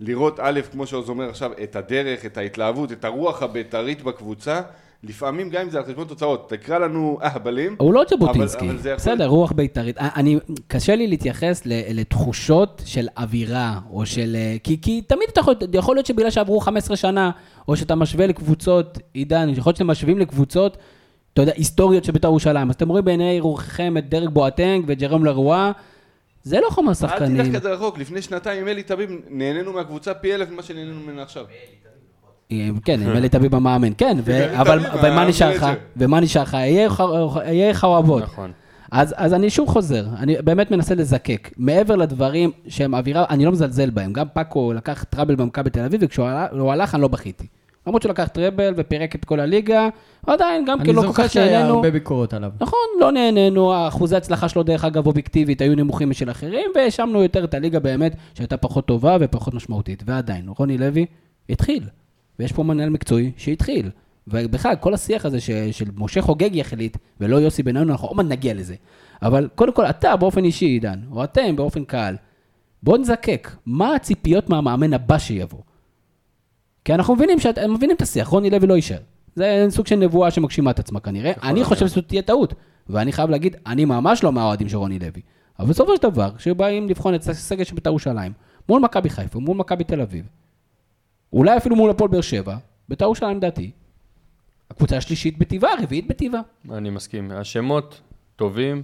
לראות א', כמו שעוז אומר עכשיו, את הדרך, את ההתלהבות, את הרוח הבית"רית בקבוצה, לפעמים גם אם זה על חשבון תוצאות, תקרא לנו אהבלים. הוא לא ז'בוטינסקי, בסדר, רוח בית"רית. אני, קשה לי להתייחס לתחושות של אווירה, או של... אה, כי, כי תמיד אתה יכול, יכול להיות שבגלל שעברו 15 שנה, או שאתה משווה לקבוצות, עידן, יכול להיות שאתם משווים לקבוצות, אתה יודע, היסטוריות של בית"ר ירושלים. אז אתם רואים בעיני רוחכם את דרק בואטנג וג'רום לרואה, זה לא חומר אל שחקנים. תלך כזה רחוק, לפני שנתיים עם אלי תביב נהנינו מהקבוצה פי אלף ממה שנהנינו ממנה עכשיו. כן, עם אלי תביב המאמן, כן, אבל ומה נשאר לך? ומה נשאר לך? יהיה אוהבות. נכון. אז, אז אני שוב חוזר, אני באמת מנסה לזקק. מעבר לדברים שהם אווירה, אני לא מזלזל בהם. גם פאקו לקח טראבל במכבי תל אביב, וכשהוא הלך- הוא הלך, אני לא בכיתי. למרות שהוא לקח טראבל ופירק את כל הליגה, עדיין, גם אני כן לא כל זוכר כך שהיה נהנינו. הרבה ביקורות עליו. נכון, לא נהנינו, אחוזי ההצלחה שלו, דרך אגב, אובייקטיבית, היו נמוכים משל אחרים, והאשמנו יותר את הליגה באמת, שהייתה פחות טובה ופחות משמעותית. ועדיין, רוני לוי התחיל, ויש פה מנהל מקצועי שהתחיל. ובכלל, כל השיח הזה ש, של משה חוגג יחליט, ולא יוסי בניון, אנחנו עוד מעט נגיע לזה. אבל קודם כל, אתה באופן אישי, עידן, או אתם באופן קהל, בואו נזקק, מה הציפיות מהמאמן הבא שיבוא? כי אנחנו מבינים, שאת, מבינים את השיח, רוני לוי לא יישאר. זה סוג של נבואה שמגשימה את עצמה כנראה. אני חושב שזאת תהיה טעות. ואני חייב להגיד, אני ממש לא מהאוהדים של רוני לוי. אבל בסופו של דבר, כשבאים לבחון את הסגל של בית"ר ירושלים, מול מכבי חיפה, מול מכבי תל אביב, אולי אפילו מול הפועל באר שבע, בית"ר ירושלים לדעתי, הקבוצה השלישית בטבעה, הרביעית בטבעה. אני מסכים. השמות טובים.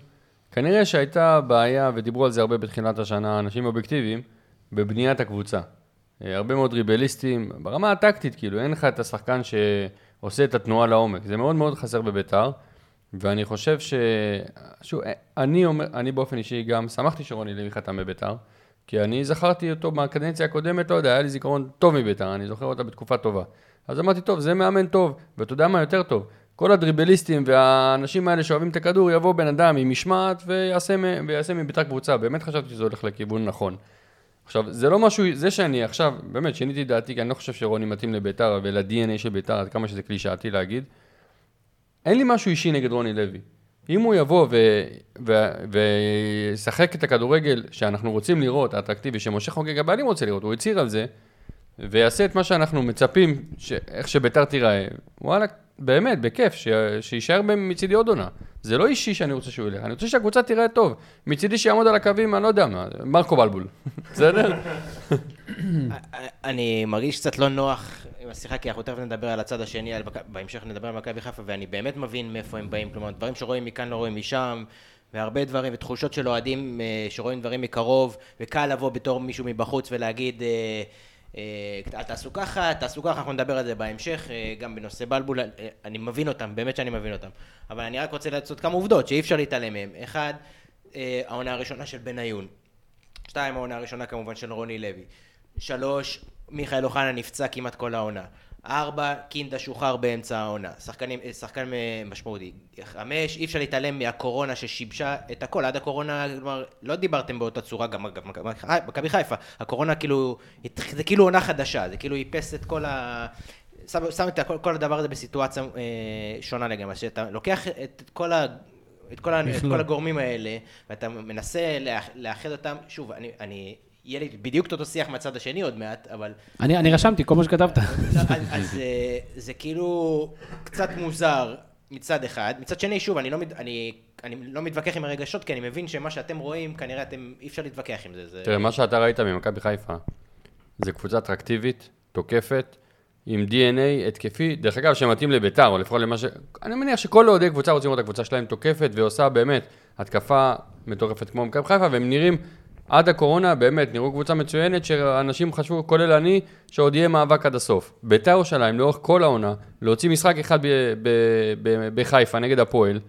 כנראה שהייתה בעיה, ודיברו על זה הרבה בתחילת השנה, אנשים אובייקטיביים, בבניית הקבוצה. אה, הרבה מאוד ריבליסטים, ברמה הטקטית, כאילו, אין לך את השחקן שעושה את התנועה לעומק. זה מאוד מאוד חסר בביתר. ואני חושב ש... שוב, אני אומר, אני באופן אישי גם שמחתי שרוני לוי חתם בביתר, כי אני זכרתי אותו מהקדנציה הקודמת, לא יודע, היה לי זיכרון טוב מביתר, אני זוכר אותה בתקופה טובה. אז אמרתי, טוב, זה מאמן טוב, ואתה יודע מה יותר טוב? כל הדריבליסטים והאנשים האלה שאוהבים את הכדור, יבוא בן אדם עם משמעת ויעשה, ויעשה מביתר קבוצה. באמת חשבתי שזה הולך לכיוון נכון. עכשיו, זה לא משהו, זה שאני עכשיו, באמת, שיניתי דעתי, כי אני לא חושב שרוני מתאים לביתר ול-DNA של ביתר, עד כמה שזה קלישאתי להגיד. אין לי משהו אישי נגד רוני לוי. אם הוא יבוא וישחק את הכדורגל שאנחנו רוצים לראות, האטרקטיבי, שמשה חוגג הבעלים רוצה לראות, הוא הצהיר על זה, ויעשה את מה שאנחנו מצפים, ש- איך שביתר תיראה, וואלה, באמת, בכיף, ש- שיישאר מצידי עוד עונה. זה לא אישי שאני רוצה שהוא ילך, אני רוצה שהקבוצה תיראה טוב. מצידי שיעמוד על הקווים, אני לא יודע מה, מרקו בלבול, בסדר? אני מרגיש קצת לא נוח עם השיחה, כי אנחנו תכף נדבר על הצד השני, על בהמשך נדבר על מכבי חיפה, ואני באמת מבין מאיפה הם באים, כלומר, דברים שרואים מכאן לא רואים משם, והרבה דברים, ותחושות של אוהדים אה, שרואים דברים מקרוב, וקל לבוא בתור מישהו מבחוץ ולהגיד, אה, אה, אל תעשו ככה, תעשו ככה, אנחנו נדבר על זה בהמשך, אה, גם בנושא בלבול, אה, אני מבין אותם, באמת שאני מבין אותם. אבל אני רק רוצה לעשות כמה עובדות שאי אפשר להתעלם מהם. אחד, העונה הראשונה של בניון. שתיים, העונה הראשונה כמובן של רוני לוי. שלוש, מיכאל אוחנה נפצע כמעט כל העונה. ארבע, קינדה שוחרר באמצע העונה. שחקנים, אה, שחקן אה, משמעותי. חמש, אי אפשר להתעלם מהקורונה ששיבשה את הכל. עד הקורונה, כלומר, לא דיברתם באותה צורה, גם מכבי חי- מכבי חיפה. הקורונה כאילו, זה כאילו עונה חדשה, זה כאילו איפס את כל ה... שם, שם את הכל, כל הדבר הזה בסיטואציה אה, שונה לגמרי. שאתה לוקח את כל ה... את כל, ה- את. כל הגורמים האלה, ואתה מנסה לאח- לאחד אותם, שוב, אני, אני, יהיה לי בדיוק את אותו שיח מהצד השני עוד מעט, אבל... אני אני רשמתי כל מה שכתבת. אז, אז אה, זה כאילו קצת מוזר מצד אחד, מצד שני, שוב, אני לא, מת, אני, אני לא מתווכח עם הרגשות, כי אני מבין שמה שאתם רואים, כנראה אתם, אי אפשר להתווכח עם זה. זה... תראה, מה שאתה ראית ממכבי חיפה, זה קבוצה אטרקטיבית, תוקפת, עם DNA התקפי, דרך אגב, שמתאים לביתר, או לפחות למה ש... אני מניח שכל אוהדי קבוצה רוצים לראות את הקבוצה שלהם תוקפת, ועושה באמת התקפה מטורפת כמו מכבי חיפה, והם נראים, עד הקורונה, באמת, נראו קבוצה מצוינת, שאנשים חשבו, כולל אני, שעוד יהיה מאבק עד הסוף. ביתר ירושלים, לאורך כל העונה, להוציא משחק אחד ב- ב- ב- בחיפה נגד הפועל,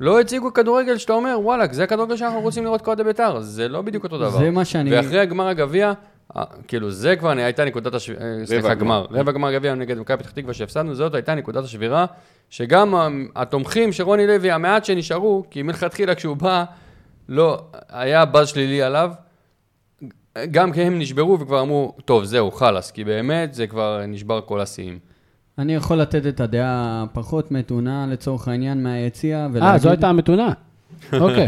לא הציגו כדורגל שאתה אומר, וואלכ, זה הכדורגל שאנחנו רוצים לראות כאוהדי בית"ר, זה לא בדיוק אותו דבר. זה מה שאני- ואחרי הגמר הגביע, אה, כאילו, זה כבר הייתה נקודת השבירה, סליחה, הגמר. גמר, רבע גמר גביע נגד מכבי פתח תקווה שהפסדנו, זאת הייתה נקודת השבירה, שגם ה- התומכים של רוני לוי, המעט שנשארו, כי מלכתחילה כשהוא בא, לא, היה באז שלילי עליו, גם כי הם נשברו וכבר אמרו, טוב, זהו, חלאס, כי באמת זה כבר נשבר כל השיאים. אני יכול לתת את הדעה הפחות מתונה לצורך העניין מהיציע. אה, זו הייתה המתונה. אוקיי.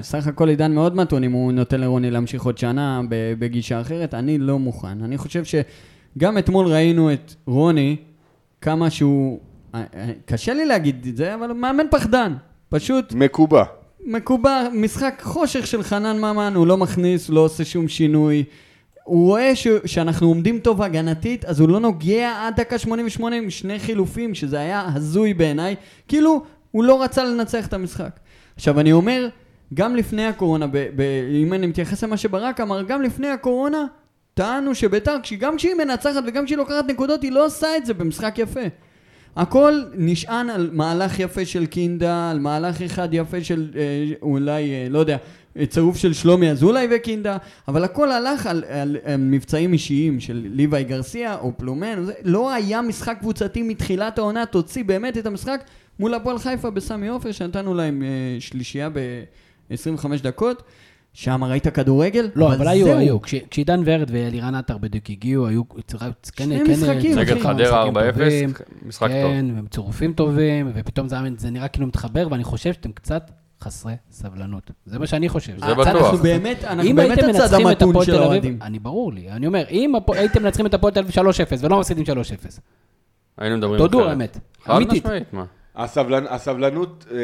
סך הכל עידן מאוד מתון אם הוא נותן לרוני להמשיך עוד שנה בגישה אחרת, אני לא מוכן. אני חושב שגם אתמול ראינו את רוני, כמה שהוא... אה, אה, קשה לי להגיד את זה, אבל מאמן פחדן. פשוט מקובע. מקובע, משחק חושך של חנן ממן, הוא לא מכניס, לא עושה שום שינוי. הוא רואה ש... שאנחנו עומדים טוב הגנתית, אז הוא לא נוגע עד דקה 88 עם שני חילופים, שזה היה הזוי בעיניי. כאילו, הוא לא רצה לנצח את המשחק. עכשיו, אני אומר, גם לפני הקורונה, ב... ב... אם אני מתייחס למה שברק אמר, גם לפני הקורונה, טענו שביתר, גם כשהיא מנצחת וגם כשהיא לוקחת נקודות, היא לא עושה את זה במשחק יפה. הכל נשען על מהלך יפה של קינדה, על מהלך אחד יפה של אה, אולי, אה, לא יודע, צירוף של שלומי אזולאי וקינדה, אבל הכל הלך על, על, על מבצעים אישיים של ליוואי גרסיה או פלומן, זה, לא היה משחק קבוצתי מתחילת העונה, תוציא באמת את המשחק מול הפועל חיפה בסמי עופר, שנתנו להם אה, שלישייה ב-25 דקות. שם ראית כדורגל? לא, אבל היו, זהו. היו. כש- כשעידן ורד ואלירן עטר בדיוק הגיעו, היו... כן, שני כן, משחקים, כן. נגד חדרה משחקים 4-0, טובים. משחק טוב. כן, וצירופים טובים, ופתאום זה, זה נראה כאילו מתחבר, ואני חושב שאתם קצת חסרי סבלנות. זה מה שאני חושב. זה בטוח. אנחנו באמת, אנחנו אם באמת הצד המתון של האוהדים. אני ברור לי, אני אומר, אם הייתם מנצחים את הפועל תל אביב 3-0 ולא מפסידים 3-0, היינו מדברים תודו אחרת. האמת, חד אמיתית. משמעית, מה? הסבלנ... הסבלנות, אה,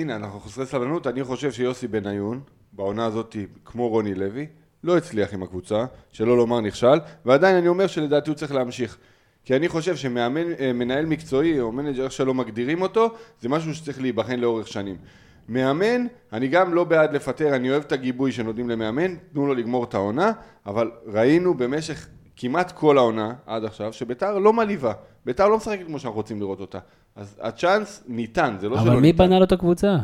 הנה, אנחנו חסרי סבלנות, אני חושב שיוסי בניון, בעונה הזאת, כמו רוני לוי, לא הצליח עם הקבוצה, שלא לומר נכשל, ועדיין אני אומר שלדעתי הוא צריך להמשיך. כי אני חושב שמאמן, אה, מקצועי, או מנג'ר, איך שלא מגדירים אותו, זה משהו שצריך להיבחן לאורך שנים. מאמן, אני גם לא בעד לפטר, אני אוהב את הגיבוי שנותנים למאמן, תנו לו לגמור את העונה, אבל ראינו במשך כמעט כל העונה, עד עכשיו, שביתר לא מלהיבה. ביתר לא משחקת כמו שאנחנו רוצים לראות אותה. אז הצ'אנס ניתן, זה לא שלא אבל מי ניתן. בנה לו את הקבוצה?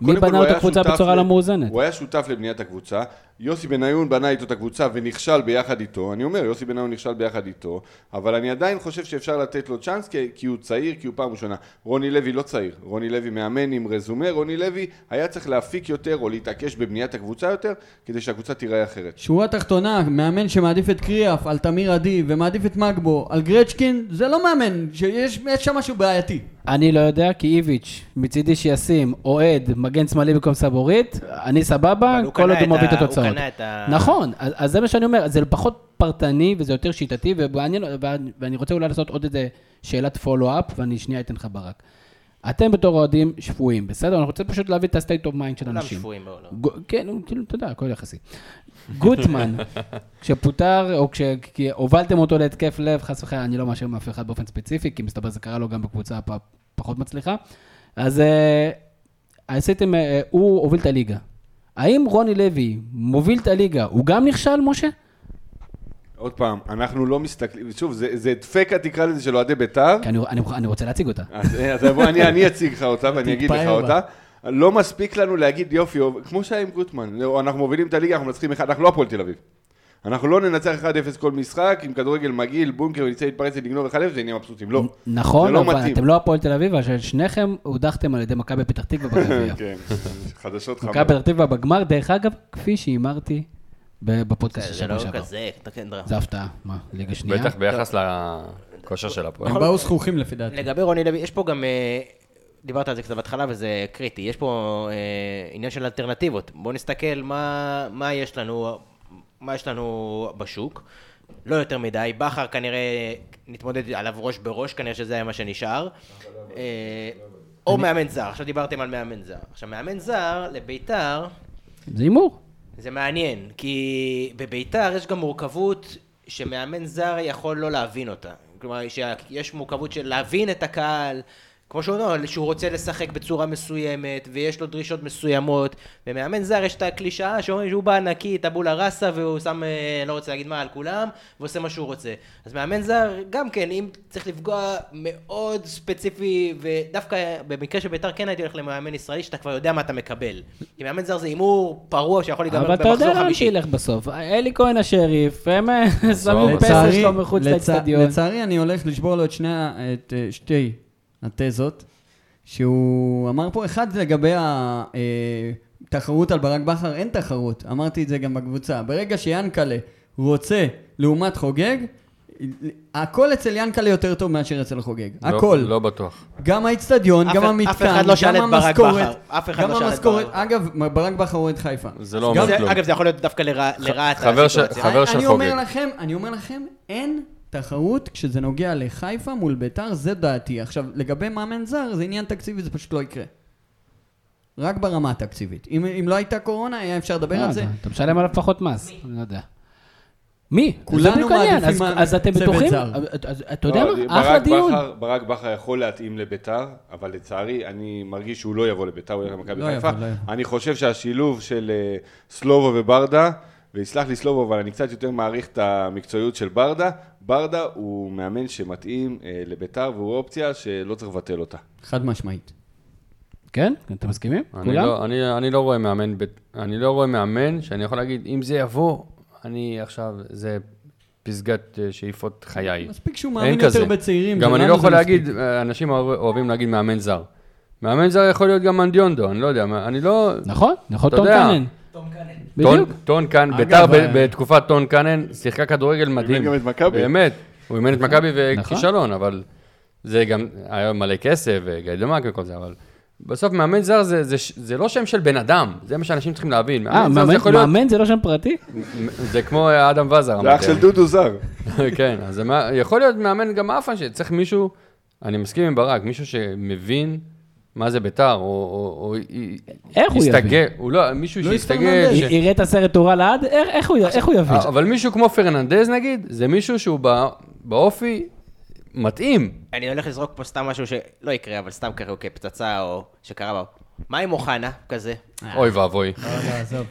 מי בנה את הקבוצה בצורה לא מאוזנת? הוא היה שותף לבניית הקבוצה, יוסי בניון בנה איתו את הקבוצה ונכשל ביחד איתו, אני אומר, יוסי בניון נכשל ביחד איתו, אבל אני עדיין חושב שאפשר לתת לו צ'אנס כי, כי הוא צעיר, כי הוא פעם ראשונה. רוני לוי לא צעיר, רוני לוי מאמן עם רזומה, רוני לוי היה צריך להפיק יותר או להתעקש בבניית הקבוצה יותר, כדי שהקבוצה תיראה אחרת. שורה תחתונה, מאמן שמעדיף את קריאף על תמיר עדי ומעדיף את מגבו על גרצ'קין, זה לא מאמן, שיש יש שם משהו בעייתי. אני לא יודע, כי איביץ', מצידי שישים אוהד מגן שמאלי במקום סבורית, אני סבבה, כל עוד הוא מביא את התוצאות. הוא קנה את ה... נכון, אז, אז זה מה שאני אומר, זה פחות פרטני וזה יותר שיטתי, ואני- ואני רוצה אולי לעשות עוד איזה שאלת פולו-אפ, ואני שנייה אתן לך ברק. אתם בתור אוהדים שפויים, בסדר? אני רוצה פשוט להביא את ה-state of mind של כולם אנשים. שפויים בעולם. כן, כאילו, אתה יודע, הכל יחסי. גוטמן, כשפוטר, או כשהובלתם אותו להתקף לב, חס וחלילה, אני לא מאשר מאף אחד באופן ספציפי, כי מסתבר זה קרה לו גם בקבוצה הפ- פחות מצליחה. אז אה, עשיתם, אה, הוא הוביל את הליגה. האם רוני לוי מוביל את הליגה, הוא גם נכשל, משה? עוד פעם, אנחנו לא מסתכלים, שוב, זה, זה דפקה תקרא לזה של אוהדי בית"ר, כי אני, אני, אני רוצה להציג אותה. אז, אז בוא, אני, אני אציג לך אותה ואני אגיד לך. אותה. לא מספיק לנו להגיד יופי, כמו שהיה עם גוטמן, אנחנו מובילים את הליגה, אנחנו מנצחים אחד, אנחנו לא הפועל תל אביב. אנחנו לא ננצח 1-0 כל משחק, עם כדורגל מגעיל, בונקר, ונצא להתפרץ ולגנוב 1-0, זה נהיה מבסוטים. לא. נכון, זה לא אבל מתאים. אתם לא הפועל תל אביב, אבל שניכם הודחתם על ידי מכבי פתח תקווה בגביע. כן, חדשות מכבי חמות. פתח תקווה בגמר, דרך אגב, כפי שהימרתי בפודקאסט של זה שבוע לא שעבר. כזה, תקן דרמה. זה הפתעה, מה, ליגה שנייה? בטח ביחס לכושר של הפועל. הם באו זכוכים לפי דעתי. לגבי רוני לוי, יש פה גם, אה, דיברת על זה קצת בהתחלה וזה קריטי, יש פה אה, עניין של אלטרנטיבות. בואו נסתכל מה, מה יש לנו, מה יש לנו בשוק. לא יותר מדי, בכר כנראה נתמודד עליו ראש בראש, כנראה שזה היה מה שנשאר. אה, או מאמן זר, עכשיו דיברתם על מאמן זר. עכשיו, מאמן זר לביתר, זה הימור. זה מעניין, כי בביתר יש גם מורכבות שמאמן זר יכול לא להבין אותה. כלומר, שיש מורכבות של להבין את הקהל, כמו שהוא אומר, שהוא רוצה לשחק בצורה מסוימת, ויש לו דרישות מסוימות. במאמן זר יש את הקלישאה שאומרים שהוא בא נקי, טבולה ראסה, והוא שם, אה, לא רוצה להגיד מה, על כולם, ועושה מה שהוא רוצה. אז מאמן זר, גם כן, אם צריך לפגוע מאוד ספציפי, ודווקא במקרה של ביתר כן הייתי הולך למאמן ישראלי, שאתה כבר יודע מה אתה מקבל. כי מאמן זר זה הימור פרוע שיכול להיגמר אבל אתה במחזור יודע לאן חמישי. שילך בסוף. אלי כהן השריף, הם אה, שמים פסל שלו מחוץ לאצטדיון. לצערי אני הולך לשבור לו את שני, ה- את אה, שתי התזות, שהוא אמר פה, אחד לגבי התחרות על ברק בכר, אין תחרות, אמרתי את זה גם בקבוצה. ברגע שיאנקלה רוצה לעומת חוגג, הכל אצל יאנקלה יותר טוב מאשר אצל חוגג. לא- הכל. לא בטוח. גם האיצטדיון, גם אף המתקן, אחד לא שאל גם את ברק המשכורת, בכר. אף אחד גם לא שאל את המשכורת. ברק. אגב, ברק בכר אוהד חיפה. זה לא אומר כלום. אגב, זה יכול להיות דווקא לרע- לרעת הסיטואציה. חבר של אני חוגג. אומר לכם, אני אומר לכם, אין תחרות כשזה נוגע לחיפה מול ביתר, זה דעתי. עכשיו, לגבי מאמן זר, זה עניין תקציבי, זה פשוט לא יקרה. רק ברמה התקציבית. אם, אם לא הייתה קורונה, היה אפשר לדבר אה, על זה. אתה- משלם עליו פחות מס, אני לא יודע. מי? כולנו. מעדיפים אז- מה- אז אתם בטוחים? אז- אז- אתה יודע לא, מה? ברק אחלה דיון. ברק בכר יכול להתאים לביתר, אבל לצערי, אני מרגיש שהוא לא יבוא לביתר, הוא ילך למכבי לא חיפה. לא. אני חושב שהשילוב של אה, סלובו וברדה, ויסלח לי סלובו, אבל אני קצת יותר מעריך את המקצועיות של ברדה, ברדה הוא מאמן שמתאים אה, לביתר, והוא אופציה שלא צריך לבטל אותה. חד משמעית. כן? אתם מסכימים? אני כולם? לא, אני, אני לא רואה מאמן, אני לא רואה מאמן שאני יכול להגיד, אם זה יבוא, אני עכשיו, זה פסגת אה, שאיפות חיי. מספיק שהוא מאמין יותר כזה. בצעירים. גם אני לא זה יכול מספיק. להגיד, אה, אנשים אוהב- אוהבים להגיד מאמן זר. מאמן זר יכול להיות גם מנדיונדו, אני לא יודע, אני לא... נכון, נכון, אתה טון. קאנן. טון, בדיוק. טון קאנן, ביתר אה, בתקופת טון קאנן שיחקה כדורגל מדהים. גם את מכבי. באמת, הוא אימן את מכבי נכון. וכישלון, אבל זה גם, היה מלא כסף וגיידמק וכל זה, אבל בסוף מאמן זר זה- זה ש- זה לא שם של בן אדם, זה מה שאנשים צריכים להבין. אה, מאמן זר זה מאמן- יכול להיות, מאמן זה לא שם פרטי? זה כמו אדם וזר. זה אח. של דודו זר. כן, אז זה יכול להיות מאמן גם מאפן, שצריך מישהו, אני מסכים עם ברק, מישהו שמבין מה זה ביתר, או- או או איך הוא יבין? הוא לא, מישהו לואיס שיסתגל. ש- יראה את הסרט תורה לעד? איך- איך הוא איך הוא יבין? אבל מישהו כמו פרננדז נגיד, זה מישהו שהוא בא- באופי מתאים. אני הולך לזרוק פה סתם משהו שלא יקרה, אבל סתם קרה כפצצה או שקרה בו. מה עם אוחנה כזה? אוי ואבוי. לא, לא, עזוב.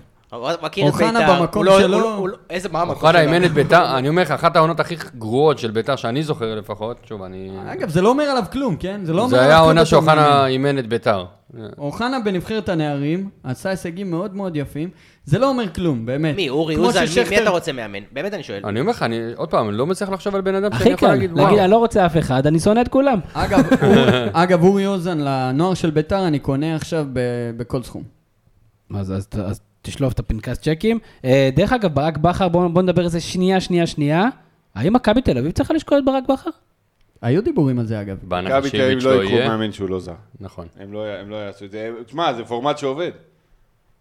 מכיר את אוחנה בית"ר. במקום הוא לא- שלו. לא- לא- איזה, מה המקום אוחנה שלו? אימן את ביתר, אני אומר לך, אחת העונות הכי גרועות של ביתר שאני זוכר לפחות, שוב, אני... אגב, זה לא אומר עליו כלום, כן? זה לא אומר זה עליו היה כלום העונה בתור שאוחנה מאמן. אימן את ביתר. אוחנה בנבחרת הנערים עשה הישגים מאוד מאוד יפים. זה לא אומר כלום, באמת. מי, אורי אוזן? מי- אתה רוצה מאמן? באמת אני שואל. אני אומר לך, אני עוד פעם, לא מצליח לחשוב על בן אדם שאני הכי יכול קל, להגיד, להגיד, וואו. אני לא רוצה אף אחד, אני שונא את כולם. אגב, אור- אגב, אורי אוזן לנוער של ביתר אני קונה עכשיו ב- בכל סכום. אז, אז, אז תשלוף את הפנקס צ'קים. אה, דרך אגב, ברק בכר, בואו בוא נדבר על זה שנייה, שנייה, שנייה. האם מכבי תל אביב צריכה לשקול את ברק בכר? היו דיבורים על זה אגב. מכבי תל אביב לא לא יקחו. מאמן שהוא לא זר. נכון. הם לא, הם לא יעשו את זה. תשמע, זה פורמט שעובד.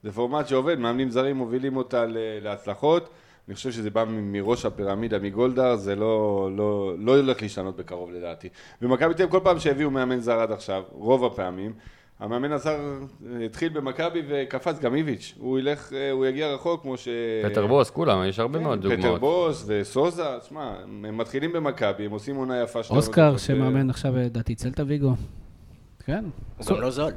זה פורמט שעובד, מאמנים זרים מובילים אותה ל- להצלחות. אני חושב שזה בא מראש הפירמידה, מגולדהר, זה לא, לא, לא הולך להשתנות בקרוב לדעתי. ומכבי תל אביב כל פעם שהביאו מאמן זר עד עכשיו, רוב הפעמים, המאמן הזר התחיל במכבי וקפץ גם איביץ'. הוא ילך, אה, הוא יגיע רחוק כמו ש... פטר בוס, כולם, יש הרבה מאוד פטר דוגמאות. בוס וסוזה, שמע, הם מתחילים במכבי, הם עושים עונה יפה. אוסקר, לא- שמאמן עכשיו, לדעתי, צלטה ויגו. כן. הוא גם לא זול.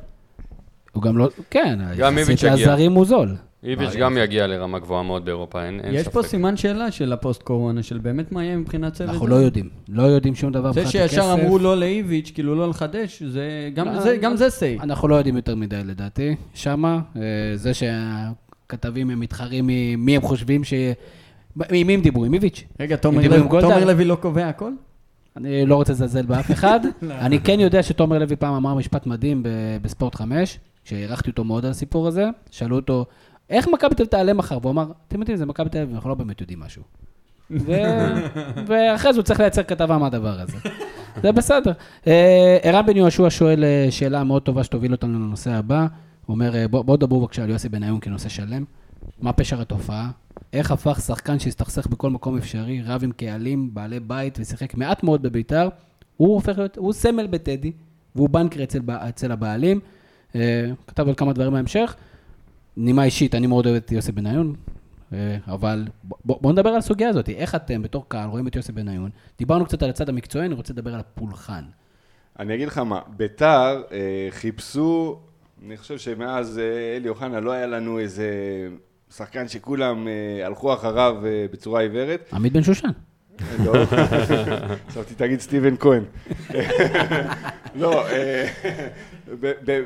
הוא גם לא, כן, גם איביץ' יגיע. לזרים הוא זול. איביץ' גם יגיע לרמה גבוהה מאוד באירופה, אין אין יש ספק. פה סימן שאלה של הפוסט קורונה, של באמת מה יהיה מבחינת צוות. אנחנו זה. לא יודעים. לא יודעים שום דבר זה מבחינת שישר הכסף. אמרו לא לאיביץ', כאילו לא לחדש, זה גם לא, זה- גם זה סיי. אנחנו לא יודעים יותר מדי לדעתי, שמה. אה, זה שהכתבים הם מתחרים ממי הם חושבים ש... עם מי הם דיברו? עם איביץ'. רגע, תומר לוי- לא קובע הכל? אני לא רוצה לזלזל באף אחד. אני כן יודע שתומר לוי פעם אמר משפט מדהים בספורט 5, שהערכתי אותו מאוד על הסיפור הזה. שאלו אותו, איך מכבי תל אביב תעלה מחר? והוא אמר, אתם יודעים, זה מכבי תל אביב, אנחנו לא באמת יודעים משהו. ו- ואחרי זה הוא צריך לייצר כתבה מהדבר הזה. זה בסדר. אה, ערן בן יהושע שואל אה, שאלה מאוד טובה שתוביל אותנו לנושא הבא. הוא אומר, אה, בוא- בואו דברו בבקשה על יוסי בניון כנושא שלם. מה פשר התופעה? איך הפך שחקן שהסתכסך בכל מקום אפשרי, רב עם קהלים, בעלי בית ושיחק מעט מאוד בביתר, הוא הופך להיות, הוא סמל בטדי, והוא בנקר אצל, אצל הבעלים. כתב על כמה דברים בהמשך. נימה אישית, אני מאוד אוהב את יוסי בניון, אה, אבל בואו בוא, נדבר על הסוגיה הזאת. איך אתם בתור קהל רואים את יוסי בניון? דיברנו קצת על הצד המקצועי, אני רוצה לדבר על הפולחן. אני אגיד לך מה, ביתר אה, חיפשו, אני חושב שמאז אה, אלי אוחנה לא היה לנו איזה שחקן שכולם אה, הלכו אחריו אה, בצורה עיוורת. עמית בן שושן. לא, חשבתי תגיד סטיבן כהן. לא,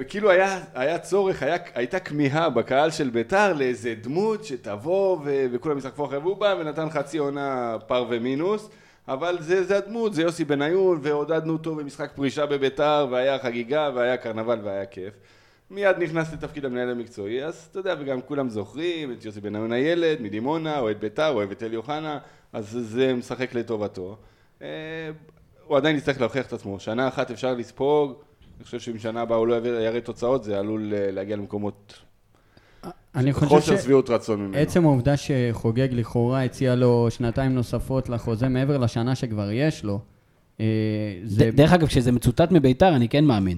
כאילו היה, היה צורך, היה, הייתה כמיהה בקהל של ביתר לאיזה דמות שתבוא ו- וכולם ישחקו אחרי והוא בא ונתן חצי עונה פר ומינוס. אבל זה, זה הדמות, זה יוסי בניון, ועודדנו אותו במשחק פרישה בביתר, והיה חגיגה, והיה קרנבל, והיה כיף. מיד נכנס לתפקיד המנהל המקצועי, אז אתה יודע, וגם כולם זוכרים את יוסי בניון הילד, מדימונה, אוהד ביתר, אוהב את אלי אוחנה, אז זה משחק לטובתו. אה, הוא עדיין יצטרך להוכיח את עצמו, שנה אחת אפשר לספוג, אני חושב שאם שנה הבאה הוא לא יראה- יראה תוצאות, זה עלול אה, להגיע למקומות אני חושב חוסר ש... שביעות רצון ממנו. עצם העובדה שחוגג לכאורה הציע לו שנתיים נוספות לחוזה מעבר לשנה שכבר יש לו, אה, זה... ד- דרך אגב, כשזה מצוטט מביתר, אני כן מאמין.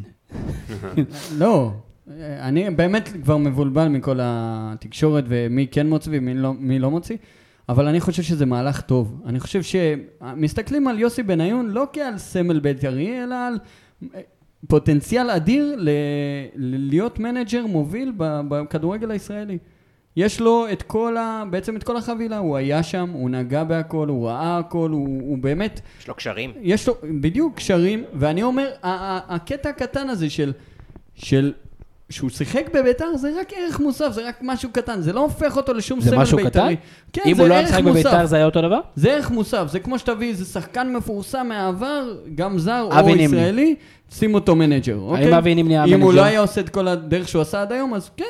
לא, אה, אני באמת כבר מבולבל מכל התקשורת ומי כן מוציא ומי לא, מי לא מוציא, אבל אני חושב שזה מהלך טוב. אני חושב שמסתכלים על יוסי בניון לא כעל סמל בית"רי, אלא על פוטנציאל אדיר ל- להיות מנג'ר מוביל בכדורגל הישראלי. יש לו את כל ה... בעצם את כל החבילה, הוא היה שם, הוא נגע בהכל, הוא ראה הכל, הוא, הוא באמת... יש לו קשרים. יש לו בדיוק קשרים, ואני אומר, הקטע הקטן הזה של, של שהוא שיחק בביתר זה רק ערך מוסף, זה רק משהו קטן, זה לא הופך אותו לשום זה סמל משהו בית"רי. קטן? כן, אם זה הוא לא היה משחק. בביתר זה היה אותו דבר? זה ערך מוסף, זה כמו שתביא איזה שחקן מפורסם מהעבר, גם זר או נימני. שים שים אותו מנג'ר, אוקיי? אבי נימני היה אם הוא מנג'ר? לא היה עושה את כל הדרך שהוא עשה עד היום, אז כן.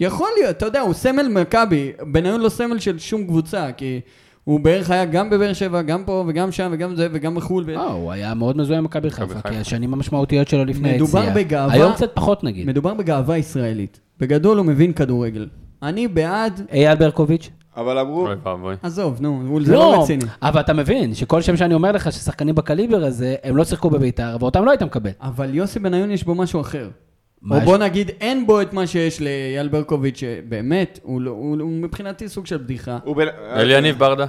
יכול להיות, אתה יודע, הוא סמל מכבי, בניון לא סמל של שום קבוצה, כי הוא בערך היה גם בבאר שבע, גם פה וגם שם וגם זה וגם בחו"ל. ו- אה, הוא היה מאוד מזוהה עם מכבי חיפה. כי השנים המשמעותיות שלו לפני מדובר היציאה. בגאווה- היום קצת פחות נגיד. מדובר בגאווה ישראלית. בגדול הוא מבין כדורגל. אני בעד, אייל ברקוביץ'? אבל אמרו, אוי ואבוי. עזוב, נו, הוא- זה לא רציני. אבל אתה מבין שכל שם שאני אומר לך ששחקנים בקליבר הזה, הם לא שיחקו בביתר, ואותם לא היית מקבל. אבל יוסי בניון יש בו משהו אחר. מה או יש? בוא נגיד, אין בו את מה שיש לאייל ברקוביץ', שבאמת, הוא, לא- הוא, הוא מבחינתי סוג של בדיחה. בן... אליניב ברדה?